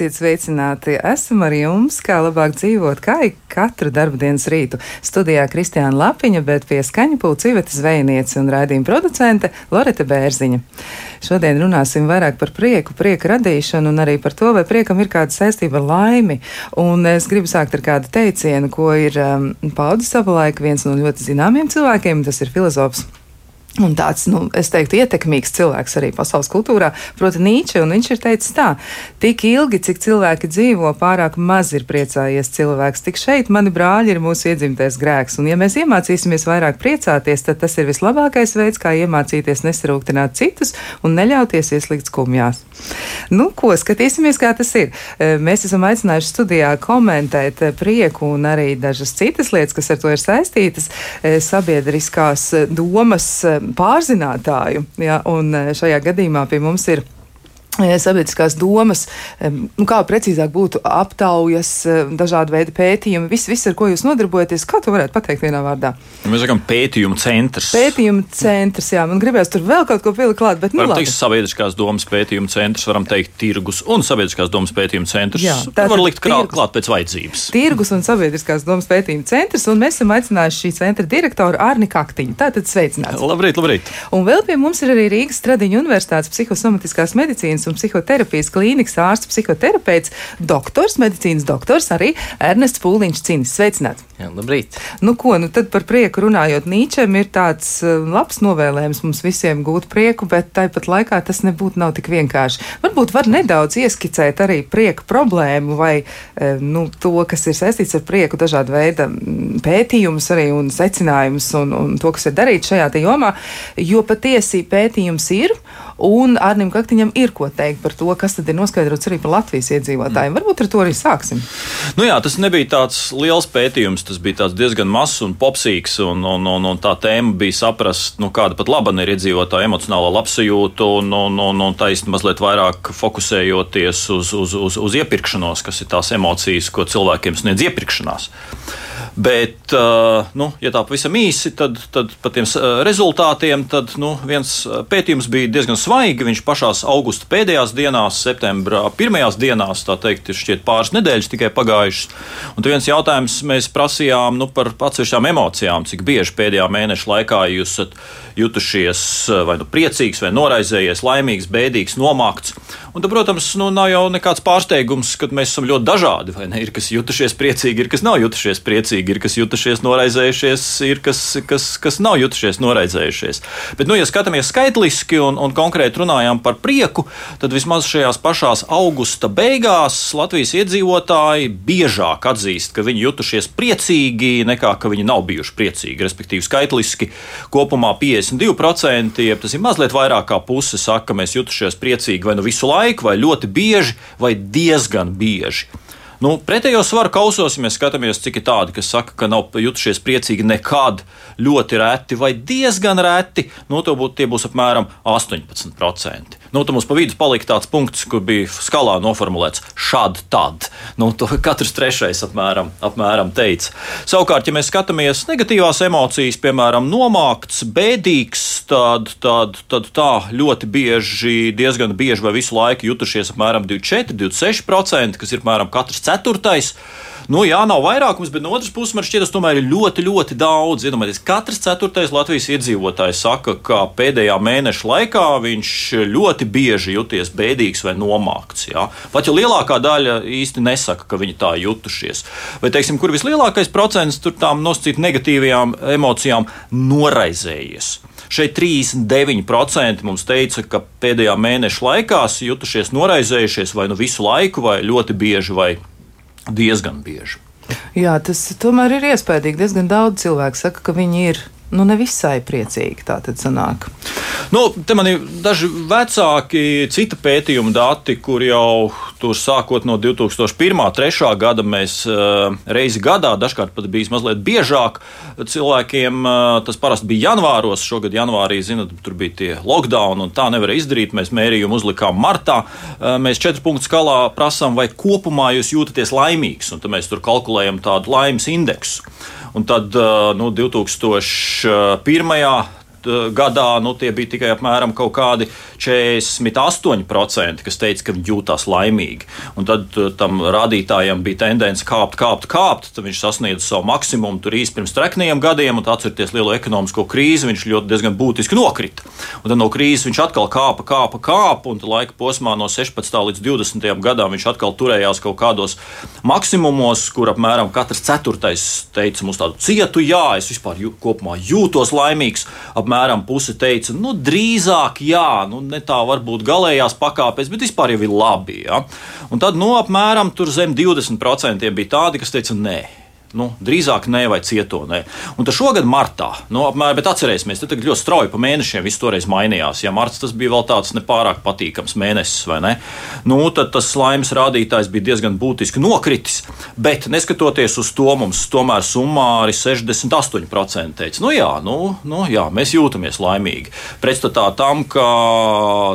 Esiet sveicināti! Esam ar jums, kā labāk dzīvot, kā ik katru darbdienas rītu. Studijā Kristiāna Lapiņa, bet pie skaņa pulca Iveta Zvejniece un raidījuma producente Loreta Bērziņa. Šodien runāsim vairāk par prieku, prieka radīšanu un arī par to, vai priekam ir kāda saistība ar laimi. Un es gribu sākt ar kādu teicienu, ko ir um, paudis savulaik viens no ļoti zināmiem cilvēkiem, tas ir filozofs Un tāds, nu, es teiktu, ietekmīgs cilvēks arī pasaules kultūrā, proti, Nīče. Viņš ir teicis tā, tik ilgi, cik cilvēki dzīvo, pārāk maz ir priecājies cilvēks. Tik šeit mani brāļi ir mūsu iedzimtais grēks. Un, ja mēs iemācīsimies vairāk priecāties, tad tas ir vislabākais veids, kā iemācīties nesarūktināt citus un neļauties ieslīgt skumjās. Nu, ko skatīsimies, kā tas ir? E, mēs esam aicinājuši studijā komentēt prieku un arī dažas citas lietas, kas ar to ir saistītas, e, sabiedriskās domas pārzinātāju. Ja, un eh, šajā gadījumā pie mums ir sabiedriskās domas, nu, kā precīzāk būtu aptaujas, dažādi veidi pētījumi, viss, viss, ar ko jūs nodarbojaties. Kā to varētu pateikt vienā vārdā? Mēs sakām, pētījuma centrs. Pētījuma centrs, jā, man gribējās tur vēl kaut ko pielikt klāt, bet, nu, varam teikt, sabiedriskās domas pētījuma centrs, varam teikt, tirgus un sabiedriskās domas pētījuma centrs. Jā, tā var likt krāt, klāt pēc vajadzības. Tirgus un sabiedriskās domas pētījuma centrs, un mēs esam aicinājuši šī centra direktoru Arni Kaktiņu. Tātad sveicināts. Labrīt, labrīt. Un vēl pie mums ir arī Rīgas Stradiņu universitātes psihosomatiskās medicīnas un psihoterapijas klīnikas ārsts, psihoterapeits, doktors, medicīnas doktors, arī Ernests Pūliņš Cinis. Sveicināts! Jā, labrīt! Nu, ko, nu tad par prieku runājot, Nīčem ir tāds uh, labs novēlējums mums visiem gūt prieku, bet tāpat laikā tas nebūtu nav tik vienkārši. Varbūt var nedaudz ieskicēt arī prieka problēmu vai uh, nu, to, kas ir saistīts ar prieku, dažādu veidu pētījumus arī un secinājumus un, un to, kas ir darīts šajā jomā, jo patiesi pētījums ir un Arnim Kaktiņam ir ko teikt par to, kas tad ir noskaidrots arī par Latvijas iedzīvotājiem. Varbūt ar to arī sāksim. Nu jā, tas nebija tāds liels pētījums tas bija diezgan mazs un popsīgs, un, un, un, un tā tēma bija saprast, nu, kāda pat laba ir iedzīvotāja emocionālā labsajūta, un, un, un, un taisnība mazliet vairāk fokusējoties uz, uz, uz, uz iepirkšanos, kas ir tās emocijas, ko cilvēkiem sniedz iepirkšanās. Bet, uh, nu, ja tā pavisam īsi, tad, tad par tiem uh, rezultātiem tad, nu, viens uh, pētījums bija diezgan svaigi. Viņš pašās augusta pēdējās dienās, septembra pirmajās dienās, tā teikt, ir šķiet pāris nedēļas tikai pagājušas. Un viens jautājums mēs prasījām nu, par atsevišķām emocijām, cik bieži pēdējā mēneša laikā jūs esat jutušies vai nu priecīgs, vai noraizējies, laimīgs, bēdīgs, nomākts. Un, tad, protams, nu, nav jau nekāds pārsteigums, ka mēs esam ļoti dažādi. Ir kas jutušies priecīgi, ir kas nav jutušies priecīgi, ir kas jutušies noraizējušies, ir kas, kas, kas nav jutušies noraizējušies. Bet, nu, ja skatāmies skaitliski un, un konkrēti runājam par prieku, tad vismaz šajās pašās augusta beigās Latvijas iedzīvotāji biežāk atzīst, ka viņi jutušies priecīgi nekā ka viņi nav bijuši priecīgi. Respektīvi, skaitliski kopumā 52%, jeb tas ir mazliet vairāk kā puse, saka, ka mēs jutušies priecīgi vai nu visu laiku, vai ļoti bieži, vai diezgan bieži. Nu, pretējo svaru kausos, ja mēs skatāmies, cik ir tādi, kas saka, ka nav jutušies priecīgi nekad, ļoti reti vai diezgan reti, nu, būt, tie būs apmēram 18%. Nu, tad mums pa vidu palika tāds punkts, kur bija skalā noformulēts šādi, tad. Nu, katrs trešais apmēram, apmēram teica. Savukārt, ja mēs skatāmies negatīvās emocijas, piemēram, nomākts, bēdīgs, tad, tad, tad tā ļoti bieži, diezgan bieži vai visu laiku jutušies apmēram 24, 26%, kas ir apmēram katrs ceturtais. Nu, jā, nav vairākums, bet no otras puses man šķiet, tas tomēr ir ļoti, ļoti daudz. Iedomājieties, katrs ceturtais Latvijas iedzīvotājs saka, ka pēdējā mēneša laikā viņš ļoti bieži jūties bēdīgs vai nomākts. Jā. Pat ja lielākā daļa īsti nesaka, ka viņi tā jutušies. Vai, teiksim, kur vislielākais procents tur tām nosacīt negatīvajām emocijām noraizējies. Šeit 39% mums teica, ka pēdējā mēneša laikā jutušies noraizējušies vai nu visu laiku, vai ļoti bieži, vai diezgan bieži. Jā, tas tomēr ir iespējams. Diezgan daudz cilvēku saka, ka viņi ir nu, nevisai priecīgi. Tā tad sanāk. Nu, te man ir daži vecāki, cita pētījuma dati, kur jau tur sākot no 2001. un 2003. gada mēs uh, reizi gadā, dažkārt pat bijis mazliet biežāk, cilvēkiem uh, tas parasti bija janvāros. Šogad janvārī, zinot, tur bija tie lockdown un tā nevarēja izdarīt. Mēs mērījumu uzlikām martā. Uh, mēs četru punktu skalā prasām, vai kopumā jūs jūtaties laimīgs, un tad mēs tur kalkulējam tādu laimes indeksu. Un tad nu, 2001. Gadā nu, tie bija tikai apmēram kaut kādi 48%, kas teica, ka viņi jūtas laimīgi. Un tad tam rādītājam bija tendence kāpt, kāpt, kāpt. Tad viņš sasniedza savu maksimumu tur īsi pirms trekniem gadiem, un atcerieties lielo ekonomisko krīzi, viņš ļoti diezgan būtiski nokrita. Un tad no krīzes viņš atkal kāpa, kāpa, kāpa, un laika posmā no 16. līdz 20. gadam viņš atkal turējās kaut kādos maksimumos, kur apmēram katrs ceturtais teica mums tādu cietu, jā, es vispār jū, kopumā jūtos laimīgs. Apmēram puse teica, nu, drīzāk jā, nu, ne tā varbūt galējās pakāpēs, bet vispār jau ir labi. Ja? Un tad, nu, apmēram zem 20% bija tādi, kas teica, nē Nu, drīzāk nē, vai cietonē. Un tad šogad martā, nu, apmēram, bet atcerēsimies, tad ļoti strauji pa mēnešiem viss toreiz mainījās. Ja marts tas bija vēl tāds nepārāk patīkams mēnesis, vai ne? Nu, tad tas laimes rādītājs bija diezgan būtiski nokritis. Bet neskatoties uz to, mums tomēr summāri 68% teica, nu jā, nu, nu jā, mēs jūtamies laimīgi. Pretstatā tam, ka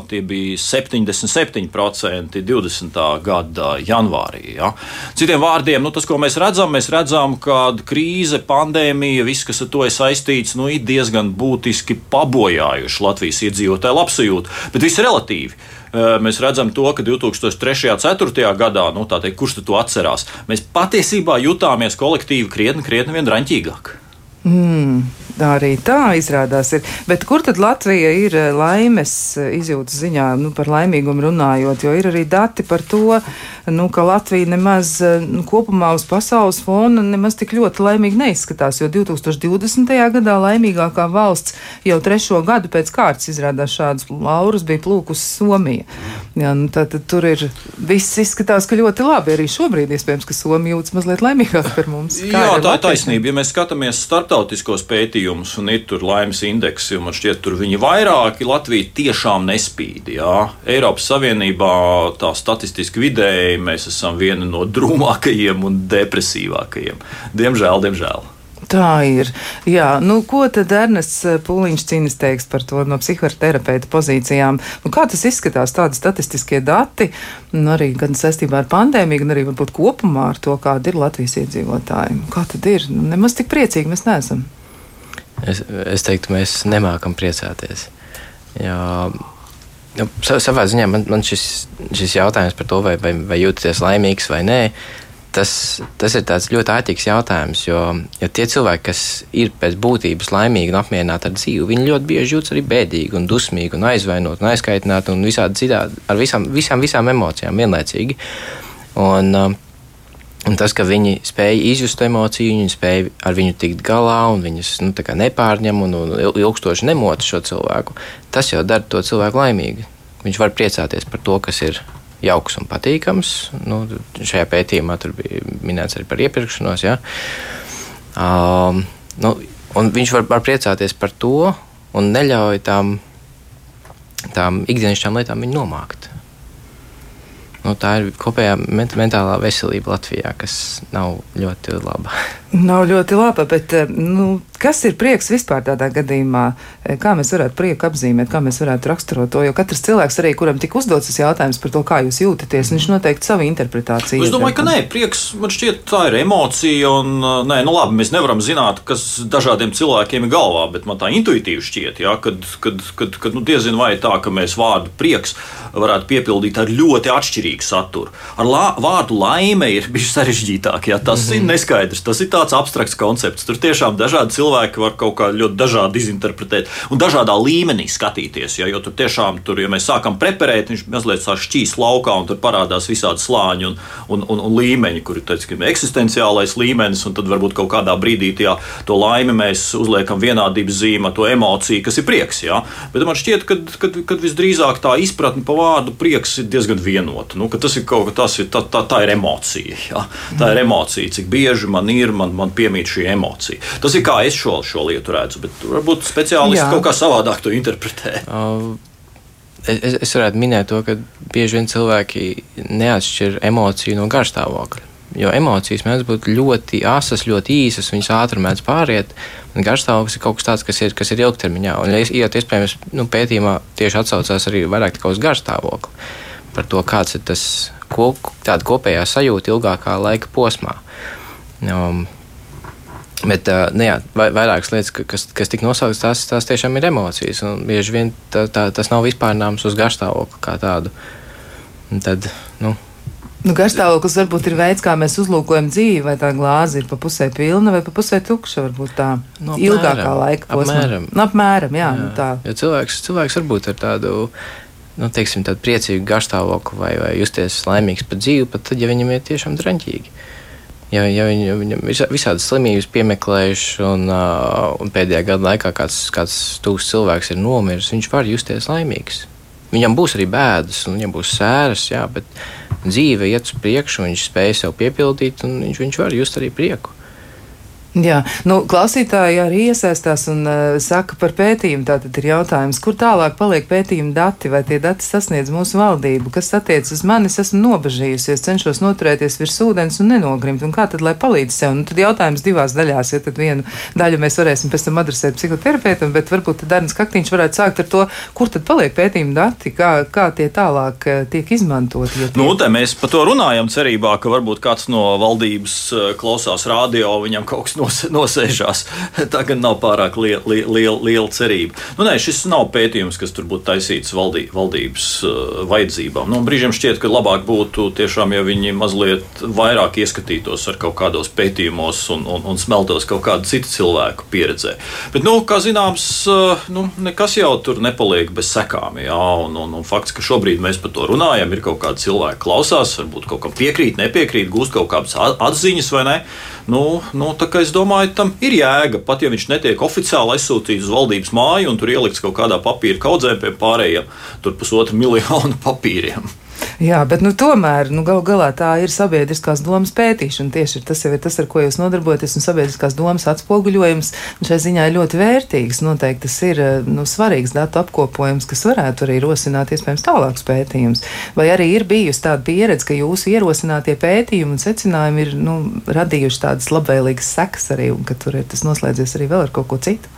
tie bija 77% 20. gada janvārī. Ja? Citiem vārdiem, nu, tas, ko mēs redzam, mēs redzam, redzam, ka krīze, pandēmija, viss, kas ar to ir saistīts, nu, ir diezgan būtiski pabojājuši Latvijas iedzīvotāju labsajūtu. Bet viss ir relatīvi. Mēs redzam, to, ka 2003. un 2004. gadā, nu, teikt, kurš to atcerās, mēs patiesībā jutāmies kolektīvi krietni, krietni vien raņķīgāk. Mm, arī tā izrādās. Ir. Bet kur tad Latvija ir laimes izjūtas ziņā, nu, par laimīgumu runājot? Jo ir arī dati par to, nu, ka Latvija nemaz nu, kopumā uz pasaules fona nemaz tik ļoti laimīgi neizskatās. Jo 2020. gadā laimīgākā valsts jau trešo gadu pēc kārtas izrādās šādas laurus bija plūkus Somija. Jā, nu, tad, tad tur ir viss izskatās, ka ļoti labi. Arī šobrīd iespējams, ka Somija jūtas mazliet laimīgāk par mums. Kā Jā, tā ir taisnība. Ja mēs skatāmies starptautiski starptautiskos pētījumus, un ir tur laimes indeksi, un man šķiet, tur viņi vairāki Latvija tiešām nespīd. Jā. Eiropas Savienībā tā statistiski vidēji mēs esam viena no drūmākajiem un depresīvākajiem. Diemžēl, diemžēl. Tā ir. Jā, nu, ko tad Ernests Pūliņš cīnās teiks par to no psihoterapeita pozīcijām? Nu, kā tas izskatās, tādi statistiskie dati, nu, arī gan saistībā ar pandēmiju, gan arī varbūt kopumā ar to, kāda ir Latvijas iedzīvotāji? Kā tad ir? Nu, nemaz tik priecīgi mēs neesam. Es, es teiktu, mēs nemākam priecāties. Jā, nu, savā ziņā man, man šis, šis jautājums par to, vai, vai, vai jūties laimīgs vai nē, tas, tas ir ļoti ātrīgs jautājums. Jo, jo tie cilvēki, kas ir pēc būtības laimīgi un apmierināti ar dzīvi, viņi ļoti bieži jūtas arī bēdīgi, un dusmīgi, un aizvainoti, un aizkaitināti un visādi citādi ar visām, visām, visām emocijām vienlaicīgi. Un, um, Un tas, ka viņi spēja izjust emociju, viņi spēja ar viņu tikt galā un viņus nu, nepārņem un, un ilgstoši nemot šo cilvēku, tas jau dara to cilvēku laimīgu. Viņš var priecāties par to, kas ir jauks un patīkams. Nu, šajā pētījumā tur bija minēts arī par iepirkšanos. Ja? Um, nu, viņš var, var priecāties par to un neļauj tām, tām ikdienišķām lietām viņu nomākt. Nu, tā ir kopējā mentālā veselība Latvijā, kas nav ļoti laba. Nav ļoti laba, bet eh, nu, kas ir prieks vispār tādā gadījumā? Eh, kā mēs varētu prieku apzīmēt, kā mēs varētu raksturot to? Jo katrs cilvēks, arī kuram tika uzdots tas jautājums par to, kā jūs jūtaties, viņš noteikti savu interpretāciju. Es domāju, ka nē, prieks man šķiet tā ir emocija, un eh, nē, nu labi, mēs nevaram zināt, kas dažādiem cilvēkiem ir galvā, bet man tā intuitīvi šķiet, ja, kad, kad, kad, kad nu, diezin vai tā, ka mēs vārdu prieks varētu piepildīt ar ļoti atšķirīgu saturu. Ar lā, vārdu laime ir bijis sarežģītāk, ja tas mm -hmm. ir neskaidrs, tas ir tā tāds abstrakts koncepts. Tur tiešām dažādi cilvēki var kaut kā ļoti dažādi izinterpretēt un dažādā līmenī skatīties. Ja, jo tur tiešām, tur, ja mēs sākam preparēt, viņš mazliet šķīs laukā un tur parādās visādi slāņi un, un, un, un līmeņi, kur ir teiksim, eksistenciālais līmenis, un tad varbūt kaut kādā brīdī tajā, to laimi mēs uzliekam vienādības zīmē, to emociju, kas ir prieks. Ja. Bet man šķiet, ka visdrīzāk tā izpratne pa vārdu prieks ir diezgan vienota. Nu, tas ir kaut kas, tā, tā, tā ir emocija. Ja. Tā ir emocija, cik bieži man ir, man man piemīt šī emocija. Tas ir kā es šo, šo lietu redzu, bet varbūt speciālisti Jā. kaut kā savādāk to interpretē. Uh. Es, es varētu minēt to, ka bieži vien cilvēki neatšķir emociju no garstāvokļa. Jo emocijas mēdz būt ļoti asas, ļoti īsas, viņas ātri mēdz pāriet. Garstāvoklis ir kaut kas tāds, kas ir, kas ir ilgtermiņā. Un, ja iespējams, nu, pētījumā tieši atsaucās arī vairāk uz garstāvokli, par to, kāds ir tas kop, kopējā sajūta ilgākā laika posmā. Um, Bet nu, jā, vairākas lietas, kas, kas tika nosauktas, tās, tās tiešām ir emocijas. Bieži vien tā, tā, tas nav vispārnāms uz garstāvokli kā tādu. Un tad, nu, Nu, Garstāvoklis varbūt ir veids, kā mēs uzlūkojam dzīvi, vai tā glāze ir pa pusē pilna vai pa pusē tukša. Varbūt tā Nu, apmēram, ilgākā laika posmā. apmēram. Nu, apmēram, jā, jā. Nu, tā. Jo cilvēks, cilvēks varbūt ar tādu. Nu, teiksim, tādu priecīgu garstāvokli vai, vai justies laimīgs par dzīvi, pat tad, ja viņam ir tiešām draņķīgi. Ja, ja viņi, viņam ir visādas slimības piemeklējuši, un, uh, un pēdējā gada laikā kāds, kāds tūs cilvēks ir nomiris, viņš var justies laimīgs. Viņam būs arī bēdas, un viņam būs sēras, jā, bet dzīve iet uz priekšu, viņš spēj sev piepildīt, un viņš, viņš var just arī prieku. Jā, nu, klausītāji arī iesaistās un uh, saka par pētījumu. Tātad ir jautājums, kur tālāk paliek pētījuma dati, vai tie dati sasniedz mūsu valdību? Kas attiecas uz mani, es esmu nobežījusies, cenšos noturēties virs ūdens un nenogrimt. Un kā tad, lai palīdz sev? Nu, tad jautājums divās daļās, ja tad vienu daļu mēs varēsim pēc tam adresēt psihoterapeitam, bet varbūt tad Arnis Kaktiņš varētu sākt ar to, kur tad paliek pētījuma dati, kā, kā tie tālāk uh, tiek izmantoti. Ja tie... Nu, te mēs par to runājam, cerībā, ka varbūt kāds no valdības uh, klausās radio, viņam kaut kas no nos, nosēžās. Tā gan nav pārāk liela, liela, liela cerība. Nu, nē, šis nav pētījums, kas tur būtu taisīts valdī, valdības uh, vajadzībām. Nu, brīžiem šķiet, ka labāk būtu tiešām, ja viņi mazliet vairāk ieskatītos ar kaut kādos pētījumos un, un, un smeltos kaut kādu citu cilvēku pieredzē. Bet, nu, kā zināms, uh, nu, nekas jau tur nepaliek bez sekām. Jā, un, un, un fakts, ka šobrīd mēs par to runājam, ir kaut kādi cilvēki klausās, varbūt kaut kam piekrīt, nepiekrīt, gūst kaut kādas atziņas vai ne. Nu, nu, tā kā es domāju, tam ir jēga. Pat ja viņš netiek oficiāli aizsūtīts uz valdības māju un tur ielikts kaut kādā papīra kaudzē pie pārējiem, tur pusotru miljonu papīriem. Jā, bet nu, tomēr nu, gal galā tā ir sabiedriskās domas pētīšana. Tieši tas jau ir tas, ar ko jūs nodarbojaties, un sabiedriskās domas atspoguļojums šai ziņā ir ļoti vērtīgs. Noteikti tas ir nu, svarīgs datu apkopojums, kas varētu arī rosināt iespējams tālākus pētījumus. Vai arī ir bijusi tāda pieredze, ka jūsu ierosinātie pētījumi un secinājumi ir nu, radījuši tādas labvēlīgas sekas arī, un ka tur ir tas noslēdzies arī vēl ar kaut ko citu?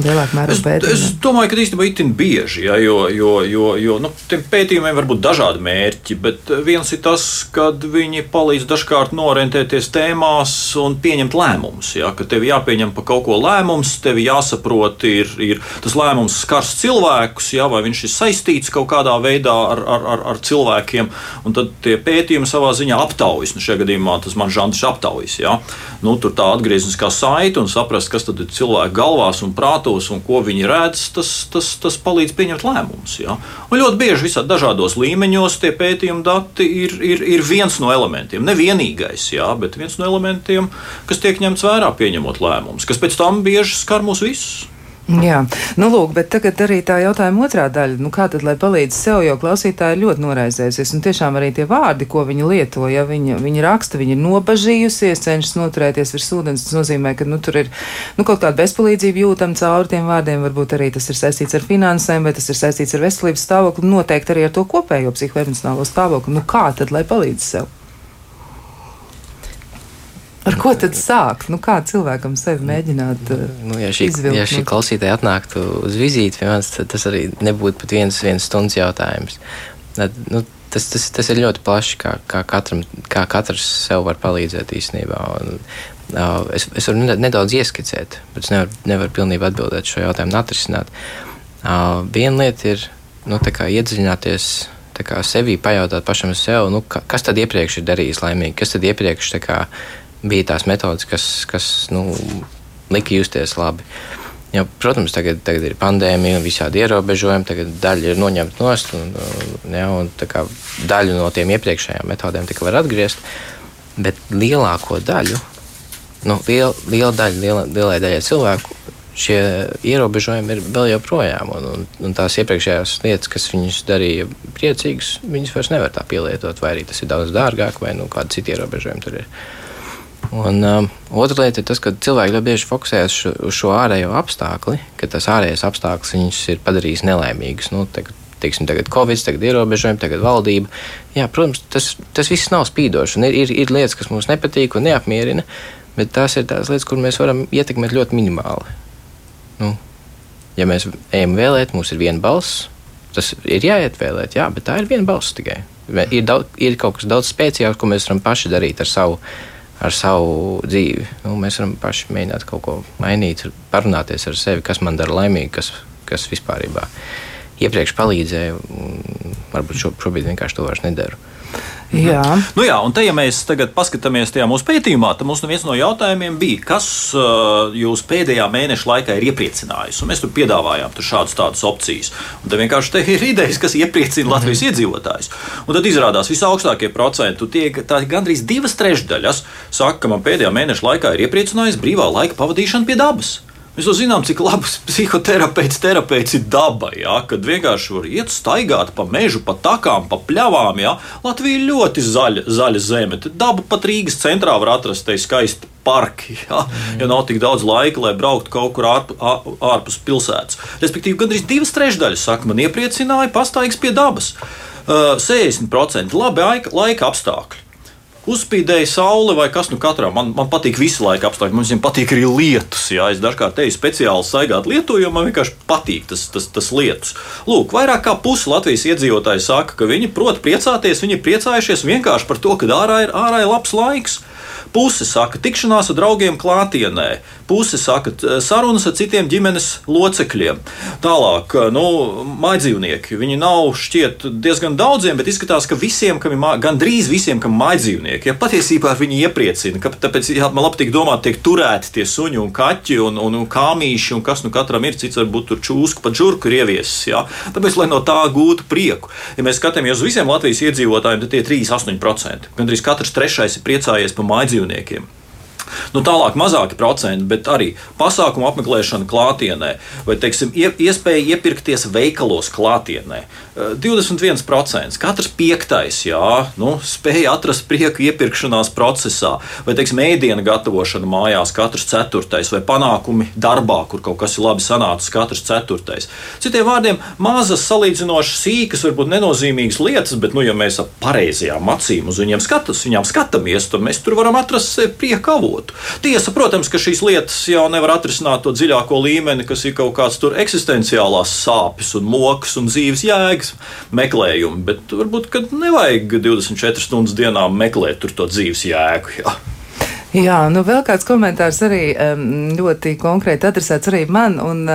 Lielākā mērā pētījumi? Es domāju, ka īstenībā itin bieži, ja, jo, jo, jo, jo nu, tiem pētījumiem var būt dažādi mērķi, bet viens ir tas, ka viņi palīdz dažkārt norientēties tēmās un pieņemt lēmumus. Ja, ka tev jāpieņem par kaut ko lēmums, tev jāsaprot, ir, ir tas lēmums skars cilvēkus, ja, vai viņš ir saistīts kaut kādā veidā ar, ar, ar, ar cilvēkiem, un tad tie pētījumi savā ziņā aptaujas. Nu, šajā gadījumā tas man žanrs aptaujas. Ja. Nu, tur tā atgriezniskā saite un saprast, kas tad ir cilvēku galvās un prātā datos un ko viņi redz, tas, tas, tas palīdz pieņemt lēmumus. Ja? Un ļoti bieži visā dažādos līmeņos tie pētījuma dati ir, ir, ir viens no elementiem, ne vienīgais, ja? bet viens no elementiem, kas tiek ņemts vērā pieņemot lēmumus, kas pēc tam bieži skar mūs visus. Jā, nu lūk, bet tagad arī tā jautājuma otrā daļa. Nu, kā tad, lai palīdz sev, jo klausītāji ļoti noraizējusies, un tiešām arī tie vārdi, ko viņi lieto, ja viņi, viņi raksta, viņi ir nobažījusies, cenšas noturēties virs ūdens, tas nozīmē, ka nu, tur ir nu, kaut kāda bezpalīdzība jūtama cauri tiem vārdiem, varbūt arī tas ir saistīts ar finansēm, vai tas ir saistīts ar veselības stāvokli, noteikti arī ar to kopējo psihoemocionālo stāvokli. Nu, kā tad, lai palīdz sev? Ar ko tad sākt? Nu, kā cilvēkam sevi mēģināt? Uh, nu, ja šī, izvilkt, ja šī klausītāja atnāktu uz vizīti pie manis, tad tas arī nebūtu pat viens, viens stundas jautājums. Tad, nu, tas, tas, tas ir ļoti plaši, kā, kā, katram, kā katrs sev var palīdzēt īstenībā. Un, uh, es, es varu nedaudz ieskicēt, bet es nevaru, nevaru pilnībā atbildēt šo jautājumu un atrisināt. Uh, viena lieta ir nu, iedziļināties sevī, pajautāt pašam sev, nu, ka, kas tad iepriekš ir darījis laimīgi, kas tad iepriekš kā, bija tās metodas, kas, kas nu, lika justies labi. Jo, protams, tagad, tagad ir pandēmija un visādi ierobežojumi. Tagad daļa ir noņemta nost, un, ja, un daļu no tiem iepriekšējām metodēm var atgriezt. Bet lielāko daļu, nu, liel, liela daļa, liela, lielai daļai cilvēku, šie ierobežojumi ir vēl joprojām. Un, un, un tās iepriekšējās lietas, kas viņus darīja priecīgus, viņas vairs nevar tā pielietot, vai arī tas ir daudz dārgāk, vai nu, kādi citi ierobežojumi tur ir. Un, um, otra lieta ir tas, ka cilvēki ļoti bieži fokusējas šo, uz šo ārējo apstākli, ka tas ārējais apstākļus viņus ir padarījis nelaimīgus. Nu, tagad, teiksim, tagad Covid, tagad ierobežojumi, tagad valdība. Jā, protams, tas, tas viss nav spīdoši. Ir, ir, ir lietas, kas mums nepatīk un neapmierina, bet tās ir tās lietas, kur mēs varam ietekmēt ļoti minimāli. Nu, ja mēs ejam vēlēt, mums ir viena balss. Tas ir jāiet vēlēt, jā, bet tā ir viena balss tikai. Ir, daudz, ir kaut kas daudz spēcīgāks, ko mēs varam paši darīt ar savu ar savu dzīvi. Nu, mēs varam paši mēģināt kaut ko mainīt, parunāties ar sevi, kas man dara laimīgu, kas, kas vispār iepriekš palīdzēja. Varbūt šo, šobrīd vienkārši to vairs nedaru. Jā. Nu jā, un te, ja mēs tagad paskatāmies tajā mūsu pētījumā, tad mums viens no jautājumiem bija, kas uh, jūs pēdējā mēneša laikā ir iepriecinājis. Un mēs tur piedāvājām tur šādas tādas opcijas. Un tad vienkārši te ir idejas, kas iepriecina Latvijas mm. iedzīvotājus. Un tad izrādās visaugstākie procenti, tie gandrīz divas trešdaļas, saka, ka man pēdējā mēneša laikā ir iepriecinājis brīvā laika pavadīšana pie dabas. Mēs jau zinām, cik labs psihoterapeits terapeits ir daba. Ja? Kad vienkārši var iet staigāt pa mežu, pa takām, pa pļavām. Ja? Latvija ir ļoti zaļa, zaļa zeme. Tad daba pat Rīgas centrā var atrast te skaisti parki. Ja? ja nav tik daudz laika, lai brauktu kaut kur ārp, ārpus pilsētas. Respektīvi, gandrīz divas trešdaļas saka, man iepriecināja pastaigas pie dabas. Uh, 60% labi laika apstākļi uzspīdēja saule vai kas nu katram. Man, man patīk visu laiku apstākļi. Man viņiem patīk arī lietus. Jā. Es dažkārt eju speciāli staigāt lietu, jo man vienkārši patīk tas, tas, tas lietus. Lūk, vairāk kā pusi Latvijas iedzīvotāji saka, ka viņi prot priecāties, viņi priecājušies vienkārši par to, ka ārā ir, ārā ir labs laiks. Puse saka, tikšanās ar draugiem klātienē, puse saka, sarunas ar citiem ģimenes locekļiem. Tālāk, nu, mājdzīvnieki. Viņi nav šķiet diezgan daudziem, bet izskatās, ka visiem, kam ir gandrīz visiem, kam ir mājdzīvnieki, ja patiesībā viņi iepriecina. Ka, tāpēc jā, man patīk domāt, tiek turēti tie suņi un kaķi un, un, un kāmīši, un kas nu katram ir cits, varbūt tur čūsku pa džurku ir ieviesis. Ja? Tāpēc, lai no tā gūtu prieku, ja mēs skatāmies uz visiem Latvijas iedzīvotājiem, tad tie ir 3,8%. Gandrīz katrs trešais ir priecājies par mājdzīvniekiem. Nu, tālāk mazāki procenti, bet arī pasākumu apmeklēšana klātienē, vai teiksim, iespēja iepirkties veikalos klātienē. 21%. Eh, Katrs piektais jā, nu, spēja atrast prieku iepirkšanās procesā, vai teiksim, ēdienu gatavošana mājās, katrs ceturtais, vai panākumi darbā, kur kaut kas ir labi sanācis, katrs ceturtais. Citiem vārdiem, mazas, salīdzinoši sīkas, varbūt nenozīmīgas lietas, bet, nu, ja mēs ar pareizajām acīm uz viņiem skatas, viņām skatāmies, tad mēs tur varam atrast prieku avotu. Tiesa, protams, ka šīs lietas jau nevar atrisināt to dziļāko līmeni, kas ir kaut kāds tur eksistenciālās sāpes un mokas un dzīves jēgas meklējumi, bet varbūt nevajag 24 stundas dienā meklēt to dzīves jēgu. Jā. Jā, nu vēl kāds komentārs arī ļoti konkrēti adresēts arī man. Un,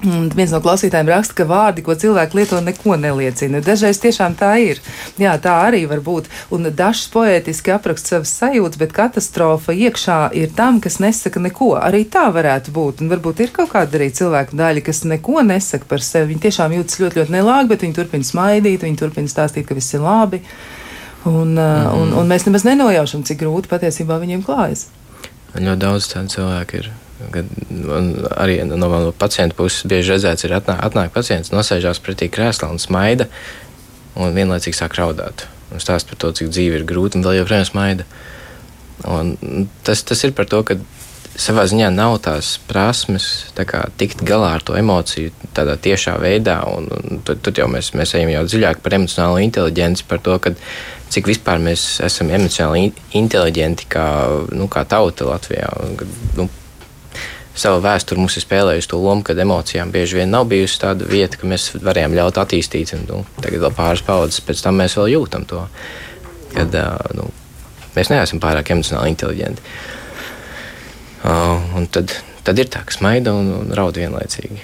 Un viens no klausītājiem raksta, ka vārdi, ko cilvēki lieto, neko neliecina. Dažreiz tiešām tā ir. Jā, tā arī var būt. Un dažs poētiski apraksta savas sajūtas, bet katastrofa iekšā ir tam, kas nesaka neko. Arī tā varētu būt. Un varbūt ir kaut kāda arī cilvēku daļa, kas neko nesaka par sevi. Viņi tiešām jūtas ļoti, ļoti nelāgi, bet viņi turpina smaidīt, viņi turpina stāstīt, ka viss ir labi. Un, mm. un, un mēs nemaz nenojaušam, cik grūti patiesībā viņiem klājas. Ļoti daudz tādu cilvēku ir. Kad arī no manas pacienta puses bieži redzēts, ir atnāk, atnāk pacients, nosēžās pretī krēslā un smaida, un vienlaicīgi sāk raudāt. Un stāst par to, cik dzīve ir grūta, un vēl joprojām smaida. Un tas, tas ir par to, ka savā ziņā nav tās prasmes tā kā, tikt galā ar to emociju tādā tiešā veidā. Un, un tad, tad jau mēs, mēs ejam jau dziļāk par emocionālo inteligenci, par to, ka, cik vispār mēs esam emocionāli inteliģenti kā, nu, kā tauta Latvijā. Un, nu, savu vēsturi mums ir spēlējusi to lomu, kad emocijām bieži vien nav bijusi tāda vieta, ka mēs varējām ļaut attīstīt. Un, nu, tagad vēl pāris paudzes pēc tam mēs vēl jūtam to, kad nu, mēs neesam pārāk emocionāli inteliģenti. Uh, tad, tad ir tā, ka smaida un, un raud vienlaicīgi.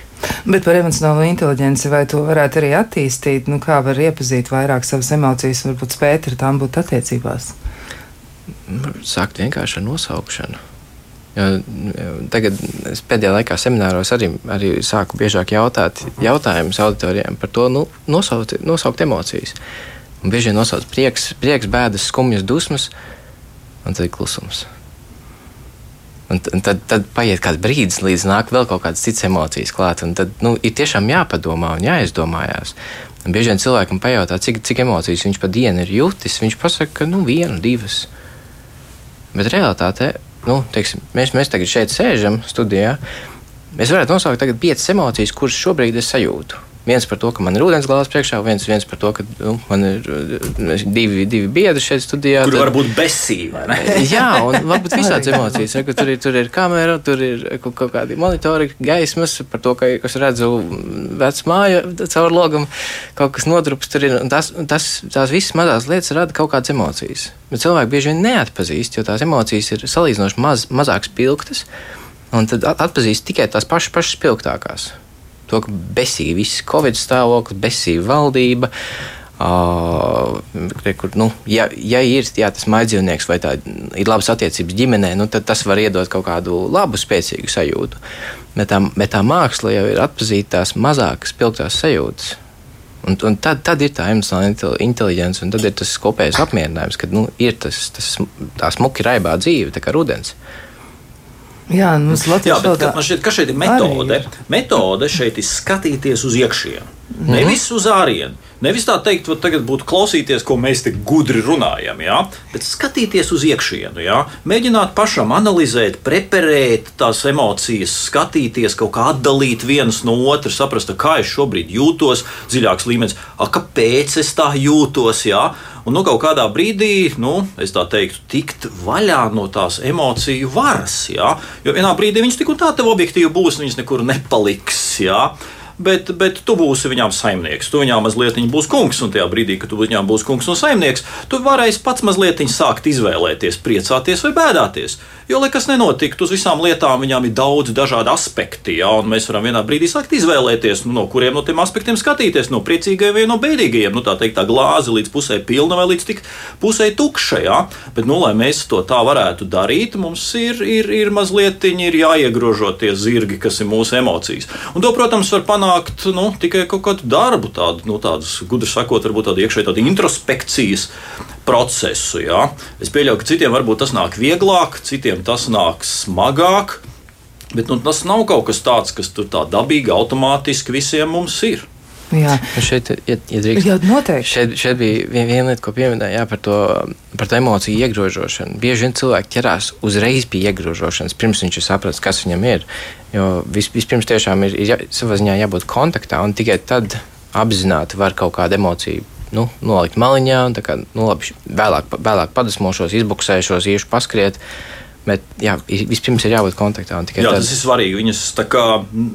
Bet par emocionālo inteligenci vai to varētu arī attīstīt? Nu, kā var iepazīt vairāk savas emocijas varbūt spēt ar tām būt attiecībās? Sākt vienkārši ar nosaukšanu. Tagad es pēdējā laikā semināros arī, arī sāku biežāk jautāt jautājumus auditorijām par to, nu, nosaukt, nosaukt emocijas. Un bieži vien nosaukt prieks, prieks, bēdas, skumjas, dusmas, un tad ir klusums. Un, un tad, tad paiet kāds brīdis, līdz nāk vēl kaut kādas citas emocijas klāt. Tad nu, ir tiešām jāpadomā un jāizdomājās. Un bieži vien cilvēkam pajautā, cik, cik emocijas viņš pa dienu ir jutis. Viņš pasaka, ka nu, viena, divas. Bet realitātē nu, teiksim, mēs, mēs tagad šeit sēžam studijā. Mēs varētu nosaukt piecas emocijas, kuras šobrīd es sajūtu. Viens par to, ka man ir ūdens glāzes priekšā, viens, viens par to, ka nu, man ir divi, divi biedri šeit studijā. Kur tad, var būt besīva. jā, un varbūt visādas emocijas. Ja, tur, ir, tur ir kamera, tur ir kaut kādi monitori, gaismas, par to, ka es redzu vecu māju caur logam, kaut kas nodrups. Tas, tas, tās visas mazās lietas rada kaut kādas emocijas. Bet cilvēki bieži vien neatpazīst, jo tās emocijas ir salīdzinoši maz, mazāk spilgtas. Un tad atpazīst tikai tās pašas, pašas spilgtākās to, ka besīga viss Covid stāvoklis, besīga valdība. Uh, kur, nu, ja, ja ir jā, tas maidzīvnieks vai tā ir labas attiecības ģimenē, nu, tad tas var iedot kaut kādu labu, spēcīgu sajūtu. Bet tā, bet tā māksla jau ir atpazīt tās mazākas, spilgtās sajūtas. Un, un tad, tad ir tā emocionāla inteligence, un tad ir tas kopējais apmierinājums, ka nu, ir tas, tas, tā smuki raibā dzīve, tā kā rudens. Uh, Jā, Latvijas Jā, bet, man šķiet, ka šeit ir metode. Ir. Metode šeit ir skatīties uz iekšienu, mm. nevis uz ārienu. Nevis tā teikt, ka tagad būtu klausīties, ko mēs te gudri runājam, jā, bet skatīties uz iekšienu. Jā. Mēģināt pašam analizēt, preparēt tās emocijas, skatīties, kaut kā atdalīt vienas no otras, saprast, kā es šobrīd jūtos, dziļāks līmenis, a, kāpēc es tā jūtos. Jā. Un nu, kaut kādā brīdī, nu, es tā teiktu, tikt vaļā no tās emociju varas. Jā? Jo vienā brīdī viņas tik un tā tev objektīvi būs, viņas nekur nepaliks. Jā? Bet, bet tu būsi viņām saimnieks. Tu viņām mazliet būsi kungs, un tajā brīdī, kad tu viņām būsi kungs un saimnieks, tu varēsi pats mazliet sākt izvēlēties, priecāties vai bēdāties. Jo, lai kas nenotiktu, uz visām lietām viņām ir daudz dažādu aspektu, ja, un mēs varam vienā brīdī sākt izvēlēties, nu, no kuriem no tiem aspektiem skatīties, no priecīgajiem vai no bēdīgajiem. Nu, tā teikt, tā glāze līdz pusē pilna vai līdz pusē tukša. Ja. Bet, nu, lai mēs to tā varētu darīt, mums ir, ir, ir mazliet ir jāiegrožo tie zirgi, kas ir mūsu emocijas. Un to, protams, var panākt nu, tikai kaut kādu darbu, tādu, nu, tādus, gudri sakot, varbūt tādu iekšēju tādu introspekcijas procesu. Ja? Es pieļauju, ka citiem varbūt tas nāk vieglāk, citiem tas nāk smagāk. Bet nu, tas nav kaut kas tāds, kas tur tā dabīgi, automātiski visiem mums ir. Jā, nu šeit ja, ja drīkst, jā, noteikti. Šeit, šeit bija viena lieta, ko pieminēja par to, par to emociju iegrožošanu. Bieži vien cilvēki ķerās uzreiz pie iegrožošanas, pirms viņš ir sapratis, kas viņam ir. Jo vis, vispirms tiešām ir, ir jā, savā ziņā jābūt kontaktā, un tikai tad apzināti var kaut kādu emociju nu, nolikt maliņā, un kā, nu, labi, vēlāk, vēlāk padusmošos, izbuksēšos, iešu paskriet. Bet jā, vispirms ir jābūt kontaktā. Jā, tad... tas ir svarīgi. Viņas kā,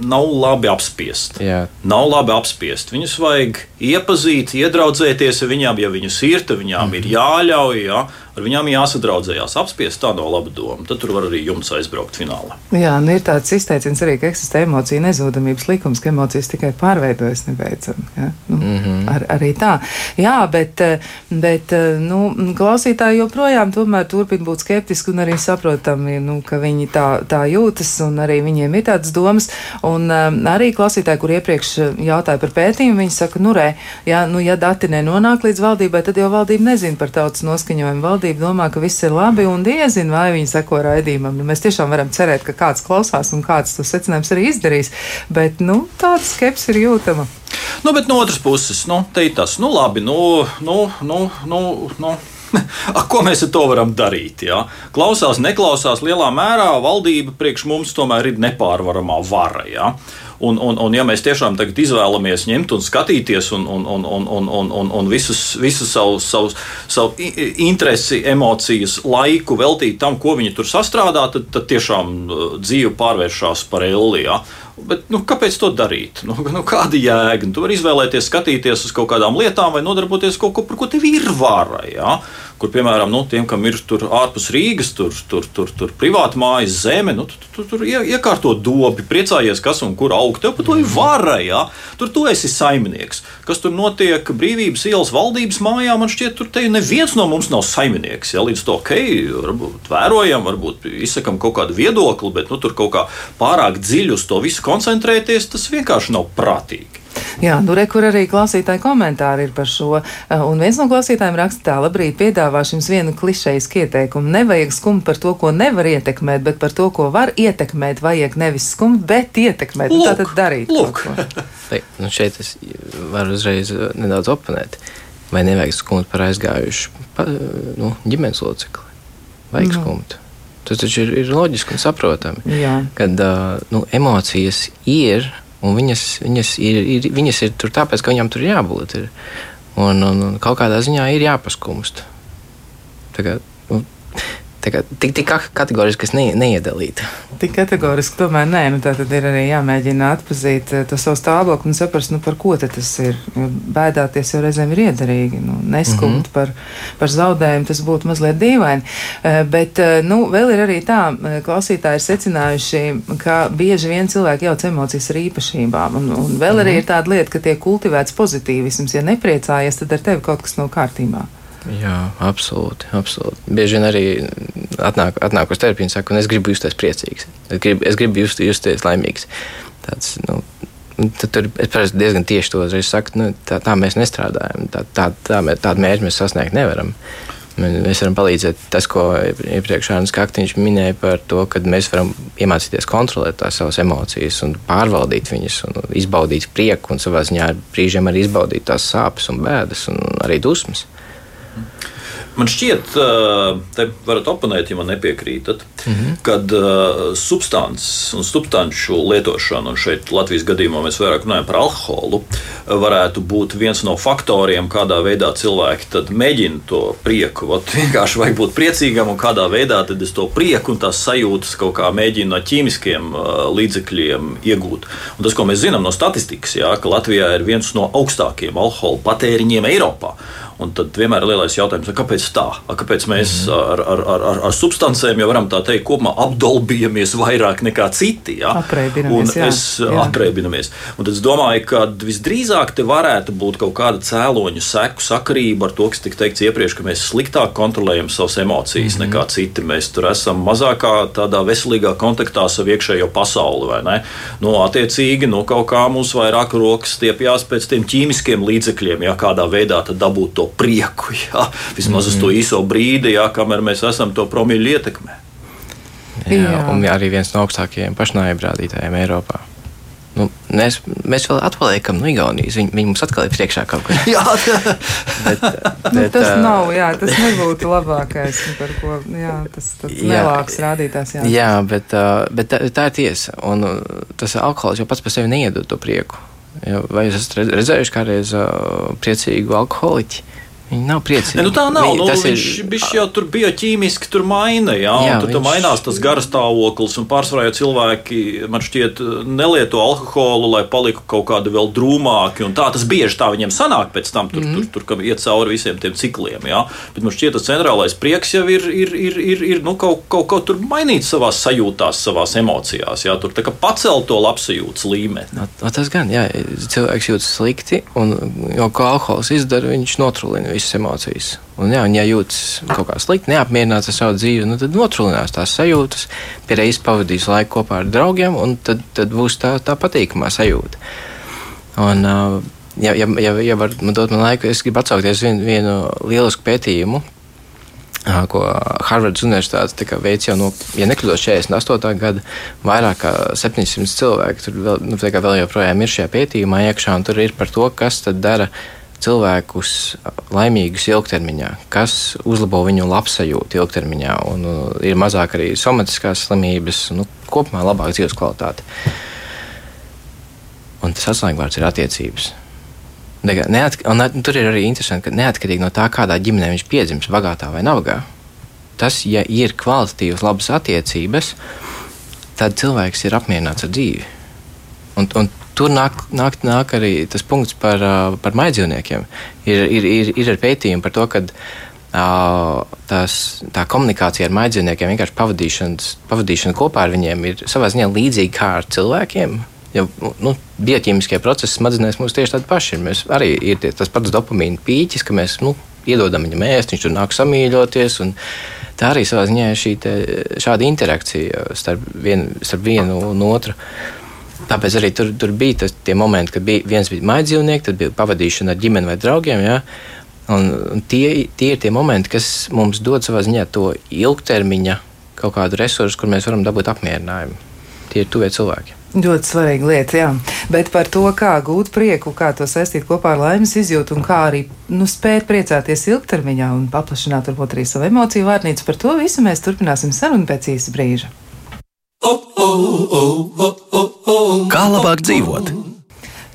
nav labi apspiest. Jā. Nav labi apspiest. Viņas vajag iepazīt, iedraudzēties ar viņām. Ja viņas ir, tad viņām mm -hmm. ir jāļauj. Jā ar viņām jāsadraudzējās. Apspiest tā nav laba doma. Tad tur var arī jums aizbraukt finālā. Jā, nu ir tāds izteiciens arī, ka eksistē emociju nezudamības likums, ka emocijas tikai pārveidojas nebeidzami. Ja? Nu, mm -hmm. ar, arī tā. Jā, bet, bet nu, klausītāji joprojām turpina būt skeptiski un arī saprotami, nu, ka viņi tā, tā jūtas un arī viņiem ir tādas domas. Un arī klausītāji, kur iepriekš jautāja par pētījumu, viņi saka, nu, re, ja, nu, ja dati nenonāk līdz valdībai, tad jau valdība nezina par tautas noskaņojumu valdība domā, ka viss ir labi un diezin, vai viņi seko raidījumam. Nu, mēs tiešām varam cerēt, ka kāds klausās un kāds to secinājums arī izdarīs, bet nu, tāda skepse ir jūtama. Nu, bet no otras puses, nu, te ir tas, nu, labi, nu, nu, nu, nu, nu. A, ko mēs ar to varam darīt? Ja? Klausās, neklausās lielā mērā, valdība priekš mums tomēr ir nepārvaramā vara. Ja? Un, un, un ja mēs tiešām tagad izvēlamies ņemt un skatīties un, un, un, un, un, un, un, un visus, visus savus, savus, savu interesi, emocijas, laiku veltīt tam, ko viņi tur sastrādā, tad, tad tiešām uh, dzīve pārvēršas par elijā. Bet, nu, kāpēc to darīt? Nu, nu, kāda jēga? Nu, tu vari izvēlēties, skatīties uz kaut kādām lietām, vai nodarboties ar kaut ko, par ko tev ir vara. Ja? Kur, piemēram, nu, tiem, kam ir tur ārpus Rīgas, tur, tur, tur, tur privāti mājas zeme, nu, tu, tu, tur iekārto dobi, priecājies, kas un kur aug. Tev par to ir vara, ja? tur tu esi saimnieks. Kas tur notiek brīvības ielas valdības mājā, man šķiet, tur te neviens no mums nav saimnieks. Ja? Līdz to, ok, varbūt vērojam, varbūt izsakam kaut kādu viedokli, bet nu, tur kaut kā pārāk dziļi uz to visu koncentrēties, tas vienkārši nav prātīgi. Jā, nu re, kur arī klausītāji komentāri ir par šo. Eh, un viens no klausītājiem raksta tā, labrīt, piedāvāšu jums vienu klišejas ieteikumu. Nevajag skumt par to, ko nevar ietekmēt, bet par to, ko var ietekmēt. Vajag nevis skumt, bet ietekmēt. Lūk, Tātad darīt. Lūk. Nu šeit es varu uzreiz eh, nedaudz oponēt. Vai nevajag skumt par aizgājušu pa, nu, ģimenes locekli? Vajag no. skumt. Tas taču ir, ir loģiski un saprotami. Jā. Kad uh, nu, emocijas ir Un viņas, viņas, ir, ir, viņas ir tur tāpēc, ka viņam tur ir jābūt. Ir. Un, un, un kaut kādā ziņā ir jāpaskumst. Nu, Kā, tik, tik kategoriski ne, neiedalītu. Tik kategoriski tomēr nē, nu tā tad ir arī jāmēģina atpazīt eh, to savu stāvokli un saprast, nu par ko tas ir. Bēdāties jau reizēm ir iederīgi, nu, neskumt mm -hmm. par, par zaudējumu, tas būtu mazliet dīvaini. Eh, bet, eh, nu, vēl ir arī tā, klausītāji ir secinājuši, ka bieži vien cilvēki jauc emocijas ar īpašībām, un, un vēl mm -hmm. arī mhm. ir tāda lieta, ka tiek kultivēts pozitīvisms, ja nepriecājies, tad ar tevi kaut kas nav kārtībā. Jā, absolūti. absolūti. Bieži vien arī atnāk, atnāk uz terapiju un saka, es gribu justies priecīgs. Es gribu, es gribu just, justies laimīgs. Tāds, nu, tur es diezgan tieši to saku, nu, tā, tā mēs nestrādājam. Tā, tā, tā, tādu mērķi mēs sasniegt nevaram. Mēs varam palīdzēt tas, ko iepriekš Arnēs Kaktiņš minēja par to, ka mēs varam iemācīties kontrolēt tās savas emocijas un pārvaldīt viņas un izbaudīt prieku un savā ziņā brīžiem arī izbaudīt tās sāpes un bēdas un arī dusmas. Man šķiet, te varat oponēt, ja man nepiekrītat, mm -hmm. kad substances un substanču lietošana, un šeit Latvijas gadījumā mēs vairāk runājam par alkoholu, varētu būt viens no faktoriem, kādā veidā cilvēki mēģina to prieku. Vat, vienkārši vajag būt priecīgam, un kādā veidā tad es to prieku un tās sajūtas kaut kā mēģinu no ķīmiskiem līdzekļiem iegūt. Un tas, ko mēs zinām no statistikas, jā, ka Latvijā ir viens no augstākajiem alkohola patēriņiem Eiropā. Un tad vienmēr ir lielais jautājums, kāpēc tā? Kāpēc mēs mm. ar, ar, ar, ar, ar substancēm jau varam tā teikt, kopumā apdolbījamies vairāk nekā citi? Ja? Apreibinamies. Un es jā. apreibinamies. Un tad es domāju, ka visdrīzāk te varētu būt kaut kāda cēloņu seku sakarība ar to, kas tika teikts iepriekš, ka mēs sliktāk kontrolējam savas emocijas mm. nekā citi. Mēs tur esam mazākā tādā veselīgā kontaktā ar iekšējo pasauli, vai ne? Nu, attiecīgi, nu, kaut kā mums vairāk rokas stiepjas pēc tiem ķīmiskiem līdzekļiem, ja kādā veidā dabūt to prieku. Jā, vismaz mm -hmm. uz to mhm. īso brīdi, jā, kamēr mēs esam to promīļu ietekmē. Jā, jā. Un arī viens no augstākajiem pašnāvību rādītājiem Eiropā. Nu, mēs, mēs vēl atpaliekam no Igaunijas. Viņi, viņi mums atkal ir priekšā kaut kur. jā, bet, bet, nu, tas uh, nav. Jā, tas nebūtu labākais, par ko jā, tas lielāks rādītājs. Jā, jā bet, uh, bet tā, tā ir tiesa. Un tas alkohols jau pats par sevi neiedod to prieku. Vai jūs esat redzējuši kādreiz uh, priecīgu alkoholiķi? Viņi nav priecīgi. Ne, nu tā nav. Viņi, nu, viņš, ir... viņš jau tur bija ķīmiski, tur maina. Jā, jā tur viņš... mainās tas garastāvoklis. Un pārsvarā jau cilvēki, man šķiet, nelieto alkoholu, lai paliktu kaut kādi vēl drūmāki. Tā tas bieži tā viņiem sanāk pēc tam, tur, mm. tur, tur, tur iet cauri visiem tiem cikliem. Jā. Bet man šķiet, tas centrālais prieks jau ir, ir, ir, ir, ir nu, kaut, kaut, kaut tur mainīt savā sajūtās, savā emocijās. Jā, tur pacelt to labsajūtas līmeni. No, no tas gan, jā, cilvēks jūtas slikti, un jau ko alkohols izdara, viņš notrulina visas emocijas. Un, jā, un ja jūtas kaut kā slikti, neapmierināts ar savu dzīvi, nu, tad notrulinās tās sajūtas, pie reizes pavadīs laiku kopā ar draugiem, un tad, tad būs tā, tā patīkamā sajūta. Un, ja, ja, ja, ja var man dot man laiku, es gribu atsaukties vienu, vienu lielisku pētījumu, ko Harvardas Universitāte veica jau no, ja nekļūdos, 48. gada. Vairāk kā 700 cilvēku tur vēl, nu, vēl joprojām ir šajā pētījumā iekšā, un tur ir par to, kas tad dara cilvēkus laimīgus ilgtermiņā, kas uzlabo viņu labsajūtu ilgtermiņā, un uh, ir mazāk arī somatiskās slimības, nu, kopumā labāka dzīves kvalitāte. Un tas atslēgvārds ir attiecības. Neatk un, un, tur ir arī interesanti, ka neatkarīgi no tā, kādā ģimenē viņš piedzimis, bagātā vai nabagā, tas, ja ir kvalitatīvas, labas attiecības, tad cilvēks ir apmierināts ar dzīvi. Un, un tur nāk, nāk, nāk arī tas punkts par, par maidzīvniekiem. Ir, ir, ir, ir pētījumi par to, ka tās, tā komunikācija ar maidzīvniekiem, vienkārši pavadīšana kopā ar viņiem, ir savā ziņā līdzīga kā ar cilvēkiem. Jo nu, bioķīmiskie procesi smadzenēs mums tieši tādi paši ir. Mēs arī ir tie, tas pats dopamīna pīķis, ka mēs nu, iedodam viņam ēst, viņš tur nāk samīļoties. Tā arī savā ziņā ir šī te, šāda interakcija starp, vien, starp vienu un otru. Uh, Tāpēc arī tur, tur bija tas, tie momenti, kad bija viens bija maidzīvnieks, tad bija pavadīšana ar ģimeni vai draugiem. Ja? Un tie, tie ir tie momenti, kas mums dod savā ziņā to ilgtermiņa kaut kādu resursu, kur mēs varam dabūt apmierinājumu. Tie ir tuvie cilvēki. Ļoti svarīga lieta, jā. Bet par to, kā gūt prieku, kā to saistīt kopā ar laimes izjūtu un kā arī nu, spēt priecāties ilgtermiņā un paplašināt varbūt arī savu emociju vārnīcu, par to visu mēs turpināsim sarunu pēc īsa brīža. Kā labāk dzīvot?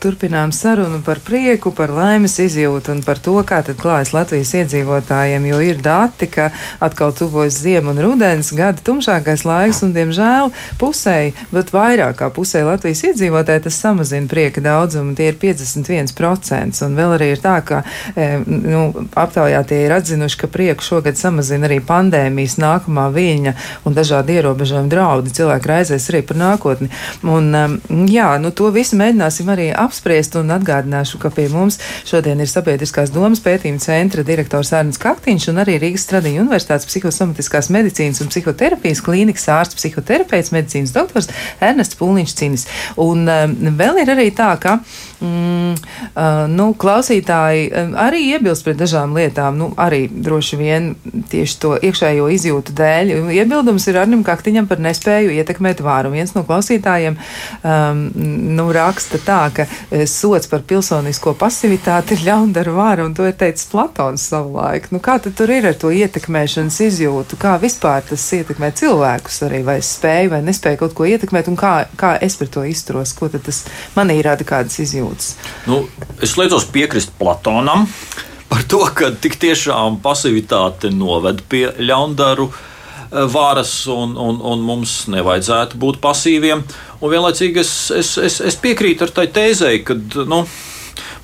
Turpinām sarunu par prieku, par laimes izjūtu un par to, kā tad klājas Latvijas iedzīvotājiem, jo ir dati, ka atkal tuvojas ziema un rudens, gada tumšākais laiks un, diemžēl, pusēji, bet vairāk kā pusēji Latvijas iedzīvotāji tas samazina prieka daudzumu, tie ir 51%, un vēl arī ir tā, ka, e, nu, aptaujā tie ir atzinuši, ka prieku šogad samazina arī pandēmijas nākamā viļņa un dažādi ierobežojumi draudi, cilvēki raizēs arī par nākotni. Un, jā, nu, to visu mēģināsim arī apspriest, un atgādināšu, ka pie mums šodien ir Sabiedriskās domas pētījuma centra direktors Arnsts Kaktiņš un arī Rīgas Stradiņa Universitātes psihosomatiskās medicīnas un psihoterapijas klīnikas ārsts, psihoterapeits, medicīnas doktors Ernests Pulniņš Cinis. Un um, vēl ir arī tā, ka mm, uh, nu, klausītāji um, arī iebilst pret dažām lietām, nu, arī droši vien tieši to iekšējo izjūtu dēļ. Iebildums ir Arnim Kaktiņam par nespēju ietekmēt vāru. Viens no klausītājiem um, nu, raksta tā, ka Eh, sots par pilsonisko pasivitāti ir ļaundara vara, un to ir teicis Platons savulaik. Nu, kā tad tur ir ar to ietekmēšanas izjūtu? Kā vispār tas ietekmē cilvēkus arī, vai spēju vai nespēju kaut ko ietekmēt, un kā, kā es par to izturos? Ko tad tas manī rada kādas izjūtas? Nu, es liecos piekrist Platonam par to, ka tik tiešām pasivitāte noved pie ļaundaru eh, varas, un, un, un mums nevajadzētu būt pasīviem. Un vienlaicīgi es, es, es, es piekrītu ar tai tēzei, ka. Nu,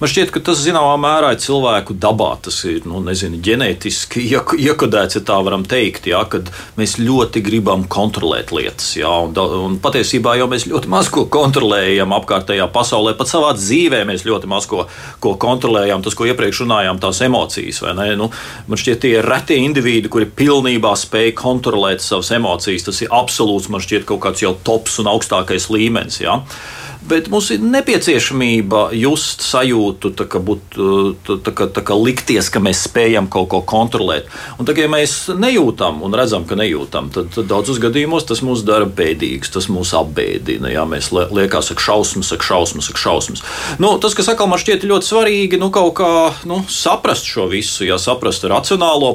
Man šķiet, ka tas zināmā mērā ir cilvēku dabā. Tas ir nu, nezinu, ģenētiski iekodēts, ja tā varam teikt, jā, kad mēs ļoti gribam kontrolēt lietas. Jā, un, un patiesībā jau mēs ļoti maz ko kontrolējam apkārtējā pasaulē, pat savā dzīvē mēs ļoti maz ko, ko kontrolējam. Tas, ko iepriekš runājām, tās emocijas. Nu, man šķiet, tie ir reti indivīdi, kuri pilnībā spēj kontrolēt savas emocijas. Tas ir absolūts, man šķiet, kaut kāds jau tops un augstākais līmenis. Jā bet mums ir nepieciešamība just sajūtu, tā kā, būt, tā kā, tā kā likties, ka mēs spējam kaut ko kontrolēt. Un tagad, ja mēs nejūtam un redzam, ka nejūtam, tad, tad daudzos gadījumos tas mūs dara bēdīgus, tas mūs apbēdina. Jā, mēs liekas, ka šausmas, saka šausmas, saka šausmas. Nu, tas, kas atkal man šķiet ļoti svarīgi, nu, kaut kā nu, saprast šo visu, ja saprast racionālo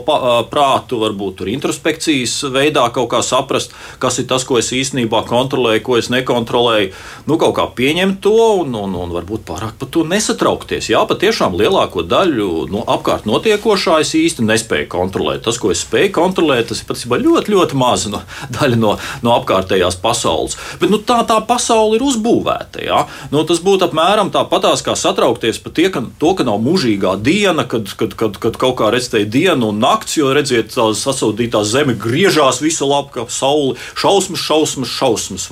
prātu, varbūt tur introspekcijas veidā kaut kā saprast, kas ir tas, ko es īstenībā kontrolēju, ko es nekontrolēju. Nu, kaut kā pieņemt to un, un, un varbūt pārāk par to nesatraukties. Jā, patiešām lielāko daļu no apkārt notiekošā es īsti nespēju kontrolēt. Tas, ko es spēju kontrolēt, tas ir patiesībā ļoti, ļoti maza no, daļa no, no apkārtējās pasaules. Bet nu, tā tā pasaule ir uzbūvēta. Jā. Nu, tas būtu apmēram tāpatās kā satraukties par tie, ka, to, ka nav mūžīgā diena, kad, kad, kad, kad kaut kā redzēja dienu un nakts, jo redziet, tā sasūtītā zeme griežās visu labu kā sauli. Šausmas, šausmas, šausmas.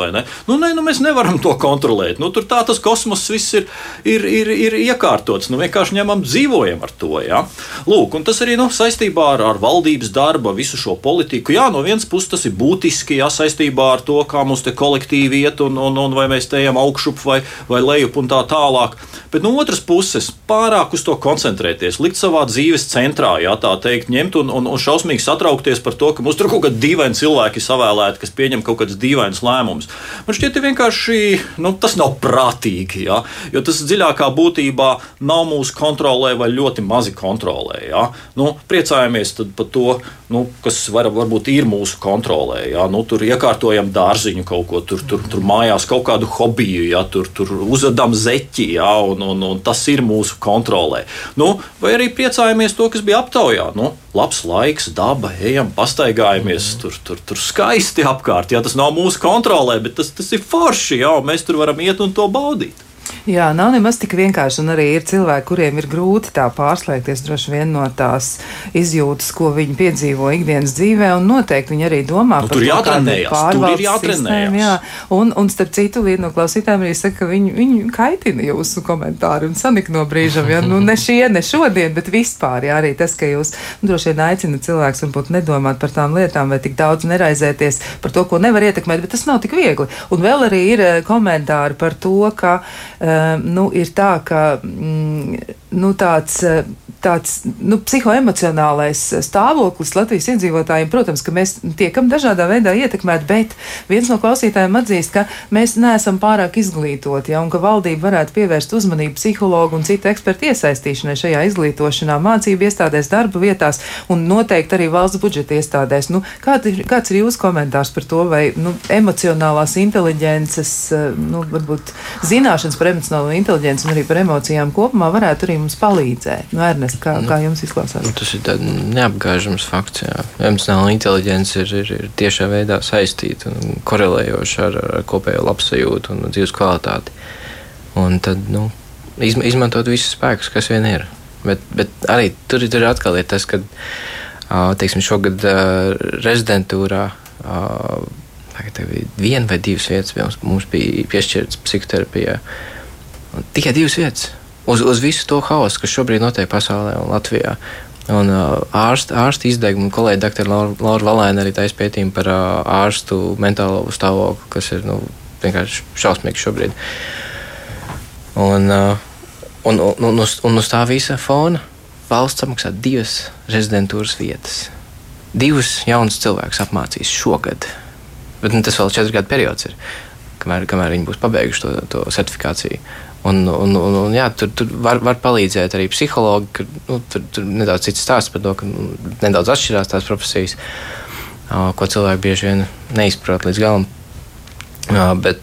Nu, ne, nu, mēs nevaram to kontrolēt bet nu, tur tā tas kosmos viss ir, ir, ir, ir iekārtots. Nu, vienkārši ņemam, dzīvojam ar to. Ja? Lūk, tas arī nu, saistībā ar, ar valdības darbu, visu šo politiku. Jā, no vienas puses tas ir būtiski jā, saistībā ar to, kā mums te kolektīvi iet, un, un, un vai mēs te ejam augšup vai, vai lejup un tā tālāk. Bet no otras puses, pārāk uz to koncentrēties, likt savā dzīves centrā, jā, tā teikt, ņemt un, un, un šausmīgi satraukties par to, ka mums tur kaut kādi dīvaini cilvēki savēlēti, kas pieņem kaut kādus dīvainus lēmumus. Man šķiet, vienkārši nu, tas nav nav prātīgi. Ja? Jo tas dziļākā būtībā nav mūsu kontrolē vai ļoti mazi kontrolē. Ja? Nu, priecājamies par to, nu, kas var, varbūt ir mūsu kontrolē. Ja? Nu, tur iekārtojam dārziņu kaut ko, tur, tur, tur mājās kaut kādu hobiju, ja? tur, tur uzvedam zeķi, ja? un, un, un tas ir mūsu kontrolē. Nu, vai arī priecājamies to, kas bija aptaujā. Nu, labs laiks, daba, ejam, pastaigājamies, tur, tur, tur skaisti apkārt. Jā, tas nav mūsu kontrolē, bet tas, tas ir forši. Jā, mēs tur varam iet un to baudīt. Jā, nav nemaz tik vienkārši. Un arī ir cilvēki, kuriem ir grūti tā pārslēgties droši vien no tās izjūtas, ko viņi piedzīvo ikdienas dzīvē. Un noteikti viņi arī domā nu, par to, kāda ir pārvaldes sistēma. Jā, un, un starp citu, viena no klausītājiem arī saka, ka viņi, viņi kaitina jūsu komentāru un sanik no brīža. Ja? Nu, ne šie, ne šodien, bet vispār. Jā, arī tas, ka jūs nu, droši vien aicinat cilvēks varbūt nedomāt par tām lietām vai tik daudz neraizēties par to, ko nevar ietekmēt, bet tas nav tik viegli. Un vēl arī ir eh, komentāri par to, ka nu, ir tā, ka mm, nu, tāds, tāds nu, psihoemocionālais stāvoklis Latvijas iedzīvotājiem. Protams, ka mēs tiekam dažādā veidā ietekmēti, bet viens no klausītājiem atzīst, ka mēs neesam pārāk izglītoti, ja, un ka valdība varētu pievērst uzmanību psihologu un citu ekspertu iesaistīšanai šajā izglītošanā, mācību iestādēs, darba vietās un noteikti arī valsts budžeta iestādēs. Nu, kād, kāds ir jūsu komentārs par to, vai nu, emocionālās inteliģences, nu, varbūt zināšanas par emocionālo inteliģenci un arī par emocijām kopumā varētu arī mums palīdzēt? Nu, Ernest, kā, Nu, kā jums izklausās? Nu, tas ir neapgāžams fakts. Jā. Emocionāla inteligence ir, ir, ir tiešā veidā saistīta un korelējoša ar, ar kopējo labsajūtu un dzīves kvalitāti. Un tad nu, izm, izmantot visus spēkus, kas vien ir. Bet, bet arī tur, tur ir atkal ir tas, ka teiksim, šogad rezidentūrā viena vai divas vietas, mums, bija piešķirtas psihoterapijā. Un tikai divas vietas uz, uz visu to haosu, kas šobrīd notiek pasaulē un Latvijā. Un uh, ārsta, ārsta izdegumu kolēģi dr. Laura, Laura Valēna arī taisa pētījumu par uh, ārstu mentālo stāvokli, kas ir nu, vienkārši šausmīgs šobrīd. Un, uh, un, un, un, uz, un uz tā visa fona valsts samaksā divas rezidentūras vietas. Divus jaunus cilvēkus apmācīs šogad. Bet nu, tas vēl četru gadu periods ir, kamēr, kamēr viņi būs pabeiguši to, to certifikāciju. Un, un, un, un, jā, tur, tur var, var palīdzēt arī psihologi. Ka, nu, tur, tur nedaudz cits stāsts par to, ka nu, nedaudz atšķirās tās profesijas, ko cilvēki bieži vien neizprot līdz galam. Bet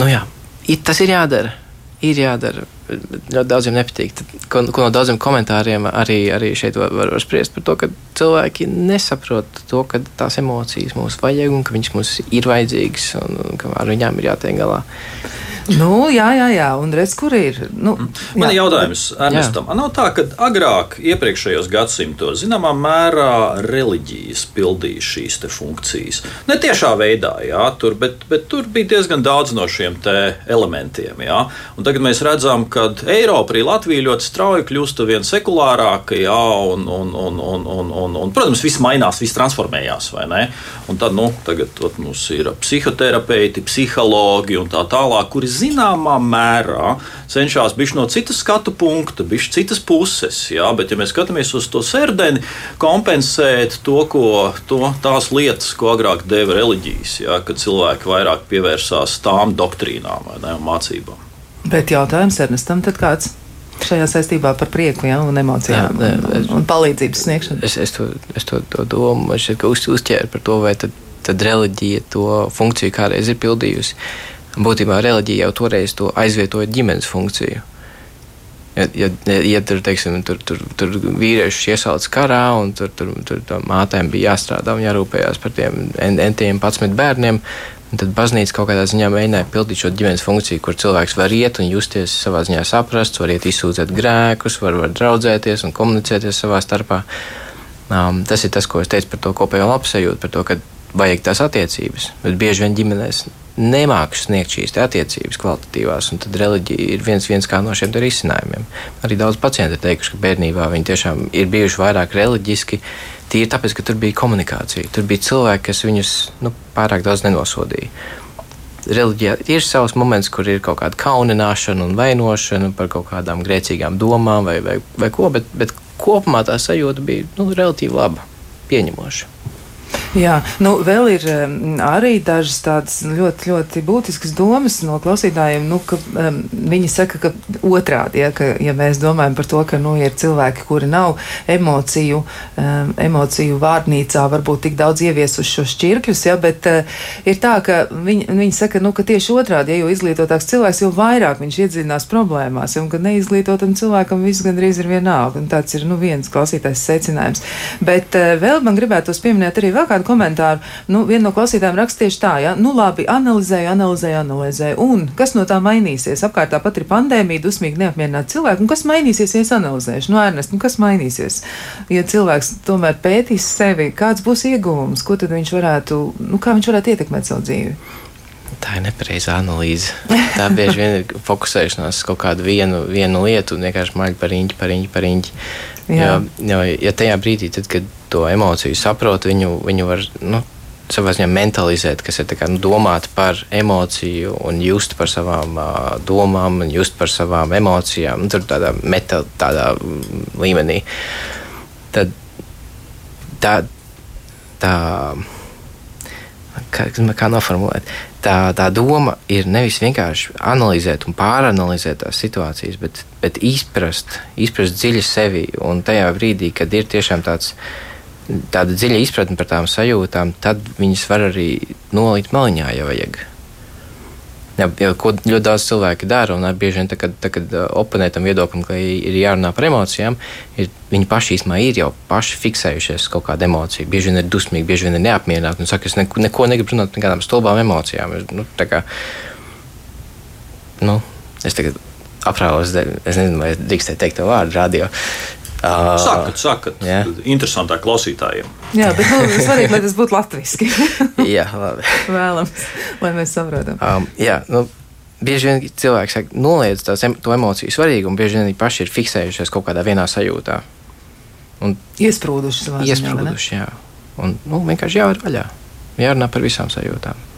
nu, jā, tas ir jādara. Ir jādara. Ļoti daudziem nepatīk. Tad, ko, ko no daudziem komentāriem arī, arī šeit var, var, var spriest par to, ka cilvēki nesaprot to, ka tās emocijas mums vajag un ka viņas mums ir vajadzīgas un, un ka ar viņām ir jātiek galā. Nu, jā, jā, jā, un redz, kur ir. Nu, Man ir jautājums Ernestam. Nav tā, ka agrāk, iepriekšējos gadsimtos, zināmā mērā reliģijas pildīja šīs funkcijas. Ne tiešā veidā, jā, tur, bet, bet tur bija diezgan daudz no šiem elementiem. Jā. Un tagad mēs redzam, ka Eiropa, arī Latvija ļoti strauji kļūst vien sekulārāka, jā, un, un, un, un, un, un, un, protams, viss mainās, viss transformējās. Un tad nu, tagad ot, mums ir psihoterapeiti, psihologi un tā tālāk, kuri zināmā mērā cenšas būt no citas skatu punkta, būt citas puses. Jā, bet, ja mēs skatāmies uz to sērdeni, kompensēt to, ko, to, tās lietas, ko agrāk deva reliģijas, jā, kad cilvēki vairāk pievērsās tām doktrīnām ne, un mācībām. Bet jautājums Ernestam tad kāds? Šajā saistībā par prieku ja, un emocijām jā, un, un, un palīdzības sniegšanu. Es, es to, es to, to domu, man šķiet, ka uz, uzķēru par to, vai tad, tad reliģija to funkciju kādreiz ir pildījusi. Būtībā reliģija jau toreiz to aizvietoja ģimenes funkciju. Ja, ja, ja tur, teiksim, tur, tur, tur vīrieši iesauc karā, un tur, tur, tur mātēm bija jāstrādā un jārūpējās par tiem entiem 11 bērniem, tad baznīca kaut kādā ziņā mēģināja pildīt šo ģimenes funkciju, kur cilvēks var iet un justies savā ziņā saprast, var iet izsūdzēt grēkus, var, var draudzēties un komunicēties savā starpā. Um, tas ir tas, ko es teicu par to kopējo labsajūtu, par to, ka vajag tās attiecības, bet bieži vien ģimenēs nemāku sniegt šīs attiecības kvalitatīvās, un tad reliģija ir viens, viens no šiem risinājumiem. Arī daudz pacientu ir teikuši, ka bērnībā viņi tiešām ir bijuši vairāk reliģiski. Tīri tāpēc, ka tur bija komunikācija. Tur bija cilvēki, kas viņus nu, pārāk daudz nenosodīja. Reliģijā ir savs moments, kur ir kaut kāda kaunināšana un vainošana par kaut kādām grēcīgām domām vai, vai, vai ko, bet, bet kopumā tā sajūta bija nu, relatīvi laba, pieņemoša. Jā, nu, vēl ir um, arī dažas tādas ļoti, ļoti būtiskas domas no klausītājiem. Nu, ka, um, viņi saka, ka otrādi, ja, ka, ja mēs domājam par to, ka nu, ir cilvēki, kuri nav emociju, um, emociju vārnīcā, varbūt tik daudz ieviesuši šos šķirkļus, ja, bet uh, ir tā, ka viņi, viņi saka, nu, ka tieši otrādi, ja jo izglītotāks cilvēks, jo vairāk viņš iedziļinās problēmās, un ka neizglītotam cilvēkam viss gandrīz ir vienalga. Un tāds ir nu, viens klausītājs secinājums. Bet uh, vēl man gribētos pieminēt arī vēl kādu kādu komentāru. Nu, viena no klausītājiem raksta tieši tā, ja, nu labi, analizēju, analizēju, analizēju. Un kas no tā mainīsies? Apkārt tāpat ir pandēmija, dusmīgi neapmierināti cilvēki. Un kas mainīsies, ja es analizēšu? Nu, Ernest, nu, kas mainīsies? Ja cilvēks tomēr pētīs sevi, kāds būs ieguvums, ko tad viņš varētu, nu, kā viņš varētu ietekmēt savu dzīvi? Tā ir nepareiza analīze. Tā bieži vien ir fokusēšanās uz kaut kādu vienu, vienu lietu un vienkārši maļ par īņķi, par īņķi, par īņķi. Jo, jo, ja tajā brīdī, tad, kad to emociju saprot, viņu, viņu var nu, savā ziņā mentalizēt, kas ir kā, nu, domāt par emociju un just par savām uh, domām, un just par savām emocijām, nu, tur tādā meta tādā līmenī. Tad tā, tā kā, kā noformulēt, tā, tā doma ir nevis vienkārši analizēt un pāranalizēt tās situācijas, bet, bet izprast, izprast dziļi sevi un tajā brīdī, kad ir tiešām tāds tāda dziļa izpratne par tām sajūtām, tad viņas var arī nolikt maliņā, ja vajag. Jā, jo, ko ļoti daudz cilvēki dara, un bieži vien, tā, kad, tā, kad oponē tam viedoklim, ka ir jārunā par emocijām, ir, viņi paši īstenībā ir jau paši fiksējušies kaut kāda emocija. Bieži vien ir dusmīgi, bieži vien ir neapmierināti un saka, es neko, neko negribu runāt par kādām stulbām emocijām. Nu, kā, nu, es tagad aprālos, es nezinu, vai drīkstēju teikt to vārdu radio. Uh, sakat, sakat, jā. interesantāk klausītājiem. Jā, bet nu, svarīgi, lai tas būtu latviešu. jā, labi. Vēlams, lai mēs saprotam. Um, jā, nu, bieži vien cilvēki saka, noliedz tās, to emociju svarīgumu, bieži vien viņi paši ir fiksējušies kaut kādā vienā sajūtā. Un iesprūduši savā ziņā. Iesprūduši, jā. Un nu, vienkārši jāvar vaļā. Jārunā par visām sajūtām.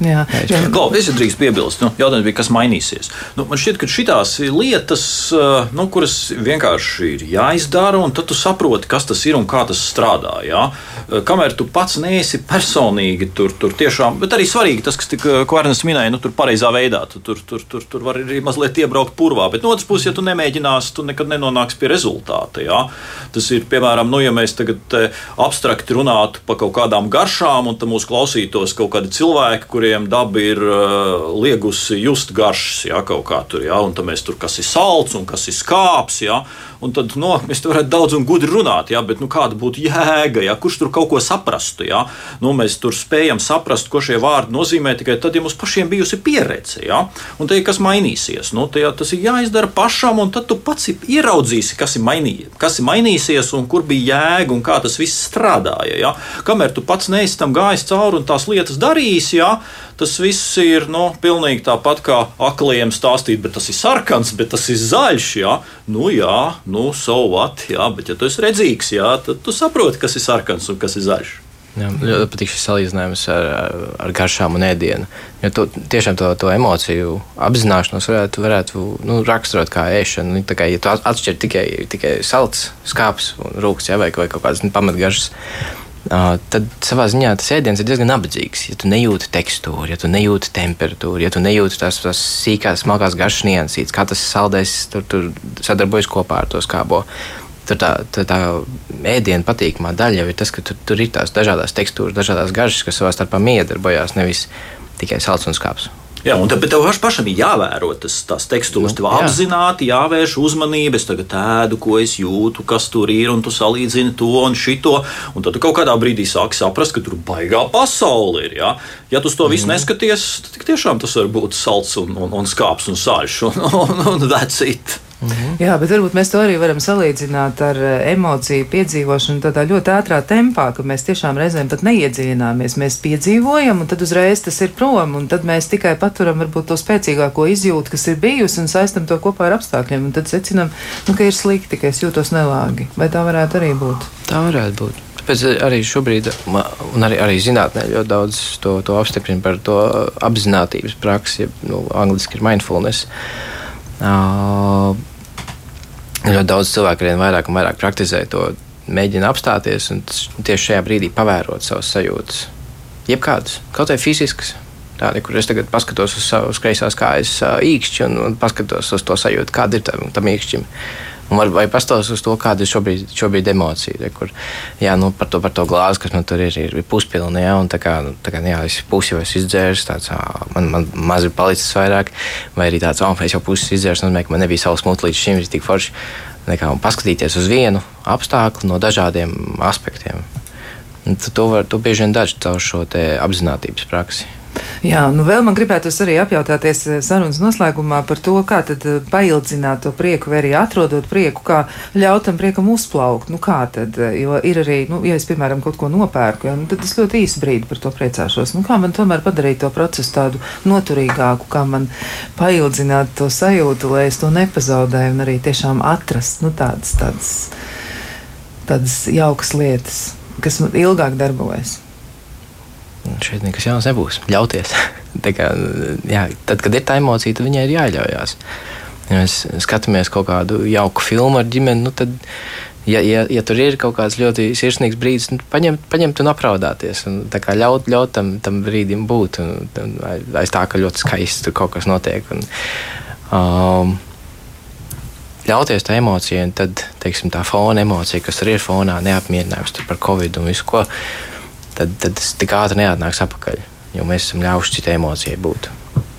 Jā, jā. Klau, es drīkst piebilst, nu, jautājums bija, kas mainīsies. Nu, man šķiet, ka šīs lietas, eh, nu, kuras vienkārši ir jāizdara, un tad tu saproti, kas tas ir un kā tas strādā. Jā? Eh, kamēr tu pats neesi personīgi tur, tur tiešām, bet arī svarīgi tas, kas tika, ko Ernsts minēja, nu, tur pareizā veidā, tu tur, tur, tur, tur var arī mazliet iebraukt purvā. Bet no otras puses, ja tu nemēģināsi, tu nekad nenonāksi pie rezultāta. Jā? Tas ir, piemēram, nu, ja mēs tagad abstrakti runātu par kaut kādām garšām, un tam mūsu klausītos kaut kādi cilvēki, kuriem kuriem daba ir uh, liegusi just garšas, ja kaut kā tur, ja, un mēs tur kas ir salds un kas ir skāps. Ja, Un tad no, mēs varētu daudz un gudri runāt, ja, bet nu, kāda būtu jēga, ja, kurš tur kaut ko saprastu. Ja? Nu, mēs tur spējam saprast, ko šie vārdi nozīmē tikai tad, ja mums pašiem bijusi pieredze. Ja? Un te kas mainīsies. Nu, te, ja, tas ir jāizdara pašam, un tad tu pats ieraudzīsi, kas ir, mainī, kas ir mainīsies un kur bija jēga un kā tas viss strādāja. Ja? Kamēr tu pats neesi tam gājis cauri un tās lietas darījis, ja? tas viss ir nu, pilnīgi tāpat kā akliem stāstīt, bet tas ir sarkans, bet tas ir zaļš. Jā, nu, jā, nu, so what, jā, bet ja tu esi redzīgs, jā, tad tu saproti, kas ir sarkans un kas ir zaļš. Jā, ļoti patīk šis salīdzinājums ar, ar garšām un ēdienu. Jo to, tiešām to, to emociju apzināšanos varētu, varētu nu, raksturot kā ēšanu. Nu, tā kā, ja tu atšķir tikai, tikai salds, skāps un rūks, jā, vai, vai kaut kādas nu, pamatgaršas, tad savā ziņā tas ēdiens ir diezgan nabadzīgs. Ja tu nejūti tekstūru, ja tu nejūti temperatūru, ja tu nejūti tās, tās sīkās, smalkās garšas niansītes, kā tas saldēs tur, tur sadarbojas kopā ar to skābo. Tur tā, tā, tā ēdiena patīkamā daļa jau ir tas, ka tur, tur ir tās dažādas tekstūras, dažādas garšas, kas savā starpā miedarbojās, nevis tikai salds un skāps. Jā, un tad tev pašam ir jāvēro tas, tās tekstūras. Nu, tev jā. apzināti jāvērš uzmanība. Es tagad ēdu, ko es jūtu, kas tur ir, un tu salīdzini to un šito. Un tad tu kaut kādā brīdī sāki saprast, ka tur baigā pasaule ir. Jā. Ja tu to visu mm. neskaties, tad tiešām tas var būt salds un, un, un skāps un sāļš un, un, un that's it. Mhm. Jā, bet varbūt mēs to arī varam salīdzināt ar eh, emociju piedzīvošanu tādā ļoti ātrā tempā, ka mēs tiešām reizēm pat neiedziļināmies. Mēs piedzīvojam, un tad uzreiz tas ir prom, un tad mēs tikai paturam varbūt to spēcīgāko izjūtu, kas ir bijusi, un saistam to kopā ar apstākļiem, un tad secinam, nu, ka ir slikti, ka es jūtos nelāgi. Vai tā varētu arī būt? Tā varētu būt. Tāpēc arī šobrīd, un arī, arī zinātnē, ļoti daudz to, to apstiprina par to apziņotības praksi, ja nu, angļuiski ir mindfulness. Uh, ļoti daudz cilvēku arvien vairāk un vairāk praktizē to, mēģina apstāties un tieši šajā brīdī pavērot savas sajūtas. Jebkādas, kaut vai fiziskas. Tāda, kur es tagad paskatos uz savas kreisās kājas īkšķi un, un paskatos uz to sajūtu, kāda ir tam, tam īkšķim. Un var, vai pastāstīt uz to, kāda ir šobrīd, šobrīd emocija. Kur, jā, nu, par, to, par to glāzi, kas man tur ir, ir, puspilna. Jā, tā kā, nu, tā kā jā, es pusi jau esmu izdzēris, tāds, man, man maz ir palicis vairāk. Vai arī tāds, oh, es jau pusi izdzēris, nozīmē, ka man nebija savs mūts līdz šim, ir tik forši nekā, paskatīties uz vienu apstākļu no dažādiem aspektiem. Un to, var, to bieži vien dara caur šo apziņotības praksi. Jā, nu vēl man gribētu arī apjautāties eh, sarunas noslēgumā par to, kā tad eh, paildzināt to prieku, vai arī atrodot prieku, kā ļaut tam priekam uzplaukt. Nu kā tad, eh, jo ir arī, nu, ja es, piemēram, kaut ko nopērku, ja, nu, tad es ļoti īsu brīdi par to priecāšos. Nu kā man tomēr padarīt to procesu tādu noturīgāku, kā man paildzināt to sajūtu, lai es to nepazaudēju un arī tiešām atrast, nu tādas, tādas, tādas jaukas lietas, kas man ilgāk darbojas. Šeit nekas jauns nebūs. Ļauties. kā, jā, tad, kad ir tā emocija, tad viņai ir jāļaujās. Ja mēs skatāmies kaut kādu jauku filmu ar ģimeni, nu tad, ja, ja, ja tur ir kaut kāds ļoti sirsnīgs brīdis, nu, paņemt, paņemt un apraudāties. Un, ļaut, ļaut tam, tam brīdim būt. Un, un, aiz tā, ka ļoti skaisti tur kaut kas notiek. Un, um, ļauties tā emocijai, un tad teiksim, tā fona emocija, kas ir fonā, neapmierinājums par covid un visu ko tad, tad tas tik ātri neatnāks atpakaļ. Jo mēs esam ļāvuši citai emocijai būt.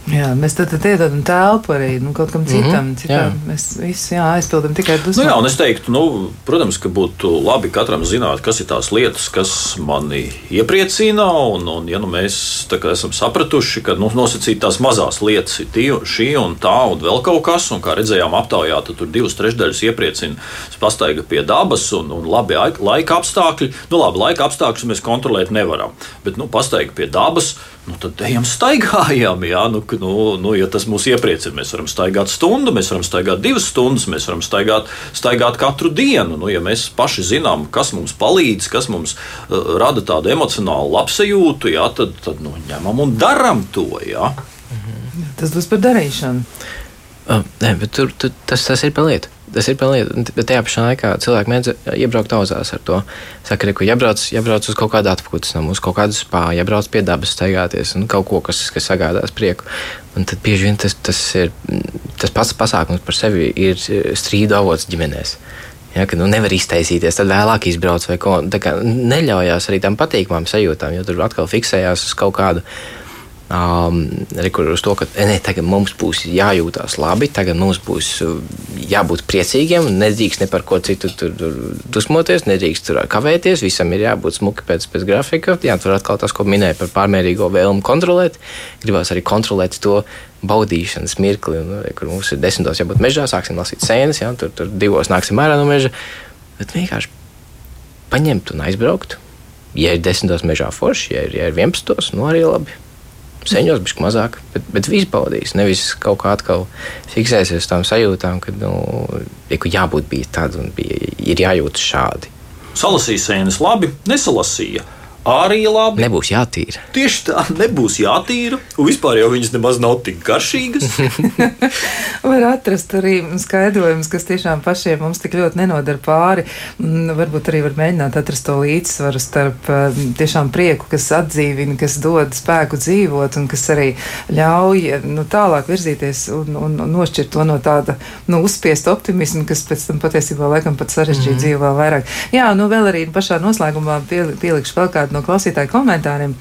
Jā, mēs tad, tad iedodam telpu arī nu, kaut kam citam. Mm -hmm, citam. Mēs visi jā, aizpildām tikai dusmas. Nu, jā, un es teiktu, nu, protams, ka būtu labi katram zināt, kas ir tās lietas, kas mani iepriecina. Un, un ja nu mēs esam sapratuši, ka nu, nosacīt tās mazās lietas ir tī, šī un tā, un vēl kaut kas, un kā redzējām aptaujā, tad tur divas trešdaļas iepriecina pastaiga pie dabas un, un labi laika apstākļi. Nu, labi, laika apstākļus mēs kontrolēt nevaram, bet nu, pastaiga pie dabas nu, tad ejam staigājam. Jā, nu, nu, nu, ja tas mūs iepriecina, mēs varam staigāt stundu, mēs varam staigāt divas stundas, mēs varam staigāt, staigāt katru dienu. Nu, ja mēs paši zinām, kas mums palīdz, kas mums uh, rada tādu emocionālu labsajūtu, jā, tad, tad nu, ņemam un darām to. Jā. Mhm. Tas būs par darīšanu. Uh, nē, bet tur, tur, tas, tas ir par lietu. Tas ir pelnījis, bet tajā pašā laikā cilvēki mēdz iebraukt auzās ar to. Saka, ka jābrauc, jābrauc uz kaut kādu atpūtas namu, uz kaut kādu spāru, jābrauc pie dabas, staigāties un kaut ko, kas, kas sagādās prieku. Un tad bieži vien tas, tas ir tas pats pasākums par sevi ir strīdu avots ģimenēs. Ja, ka nu, nevar iztaisīties, tad vēlāk izbrauc vai ko. Tā kā neļaujās arī tam patīkamām sajūtām, jo tur atkal fiksējās uz kaut kādu Um, Rekur uz to, ka ne, tagad mums būs jājūtās labi, tagad mums būs uh, jābūt priecīgiem, nedrīkst ne par ko citu tur, tur dusmoties, nedrīkst tur kavēties, visam ir jābūt smuki pēc, pēc grafika. Jā, tur atkal tas, ko minēja par pārmērīgo vēlmu kontrolēt, gribās arī kontrolēt to baudīšanas mirkli, un, kur mums ir desmitos jābūt mežā, sāksim lasīt sēnes, jā, tur, tur divos nāksim ārā no meža, bet vienkārši paņemt un aizbraukt. Ja ir desmitos mežā forši, ja ir, ja ir vienpadsmitos, nu arī labi Seņos bija mazāk, bet, bet izbaudījis. Nevis kaut kā atkal fiksēsies uz tām sajūtām, ka nu, jābūt bijis tāds un bija, ir jājūtas šādi. Salasīja sēnes labi, nesalasīja arī labi. Nebūs jātīra. Tieši tā, nebūs jātīra. Un vispār jau viņas nemaz nav tik garšīgas. Var atrast arī skaidrojumus, kas tiešām pašiem mums tik ļoti nenodara pāri. Varbūt arī var mēģināt atrast to līdzsvaru starp eh, tiešām prieku, kas atdzīvina, kas dod spēku dzīvot un kas arī ļauj nu, tālāk virzīties un, un, nošķirt to no tāda nu, uzspiesta optimisma, kas pēc tam patiesībā laikam pat sarežģīja mm -hmm. dzīvi vēl vairāk. Jā, nu vēl arī pašā noslēgumā pielikšu vēl kādu no klausītāju komentāriem.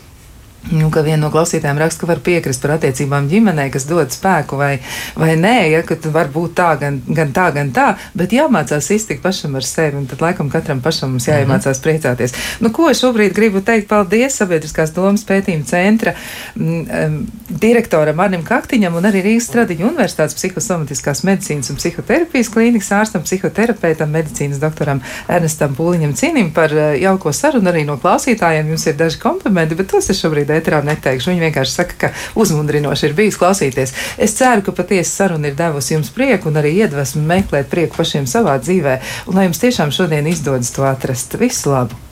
Nu, ka viena no klausītājiem raksta, ka var piekrist par attiecībām ģimenē, kas dod spēku vai, vai nē, ja, ka var būt tā, gan, gan tā, gan tā, bet jāmācās iztikt pašam ar sevi, un tad laikam katram pašam mums jāiemācās mm -hmm. priecāties. Nu, ko es šobrīd gribu teikt? Paldies Sabiedriskās domas pētījuma centra um, direktoram Arnim Kaktiņam un arī Rīgas Stradiņu universitātes psihosomatiskās medicīnas un psihoterapijas klīnikas ārstam, psihoterapeitam, medicīnas doktoram Ernestam Pūliņam Cīnim par uh, jauko sarunu arī no klausītājiem. Jums ir daži komplimenti, bet tos es šobrīd šobrīd ēterā neteikšu. Viņi vienkārši saka, ka uzmundrinoši ir bijis klausīties. Es ceru, ka patiesi saruna ir devusi jums prieku un arī iedvesmu meklēt prieku pašiem savā dzīvē, un lai jums tiešām šodien izdodas to atrast. Visu labu!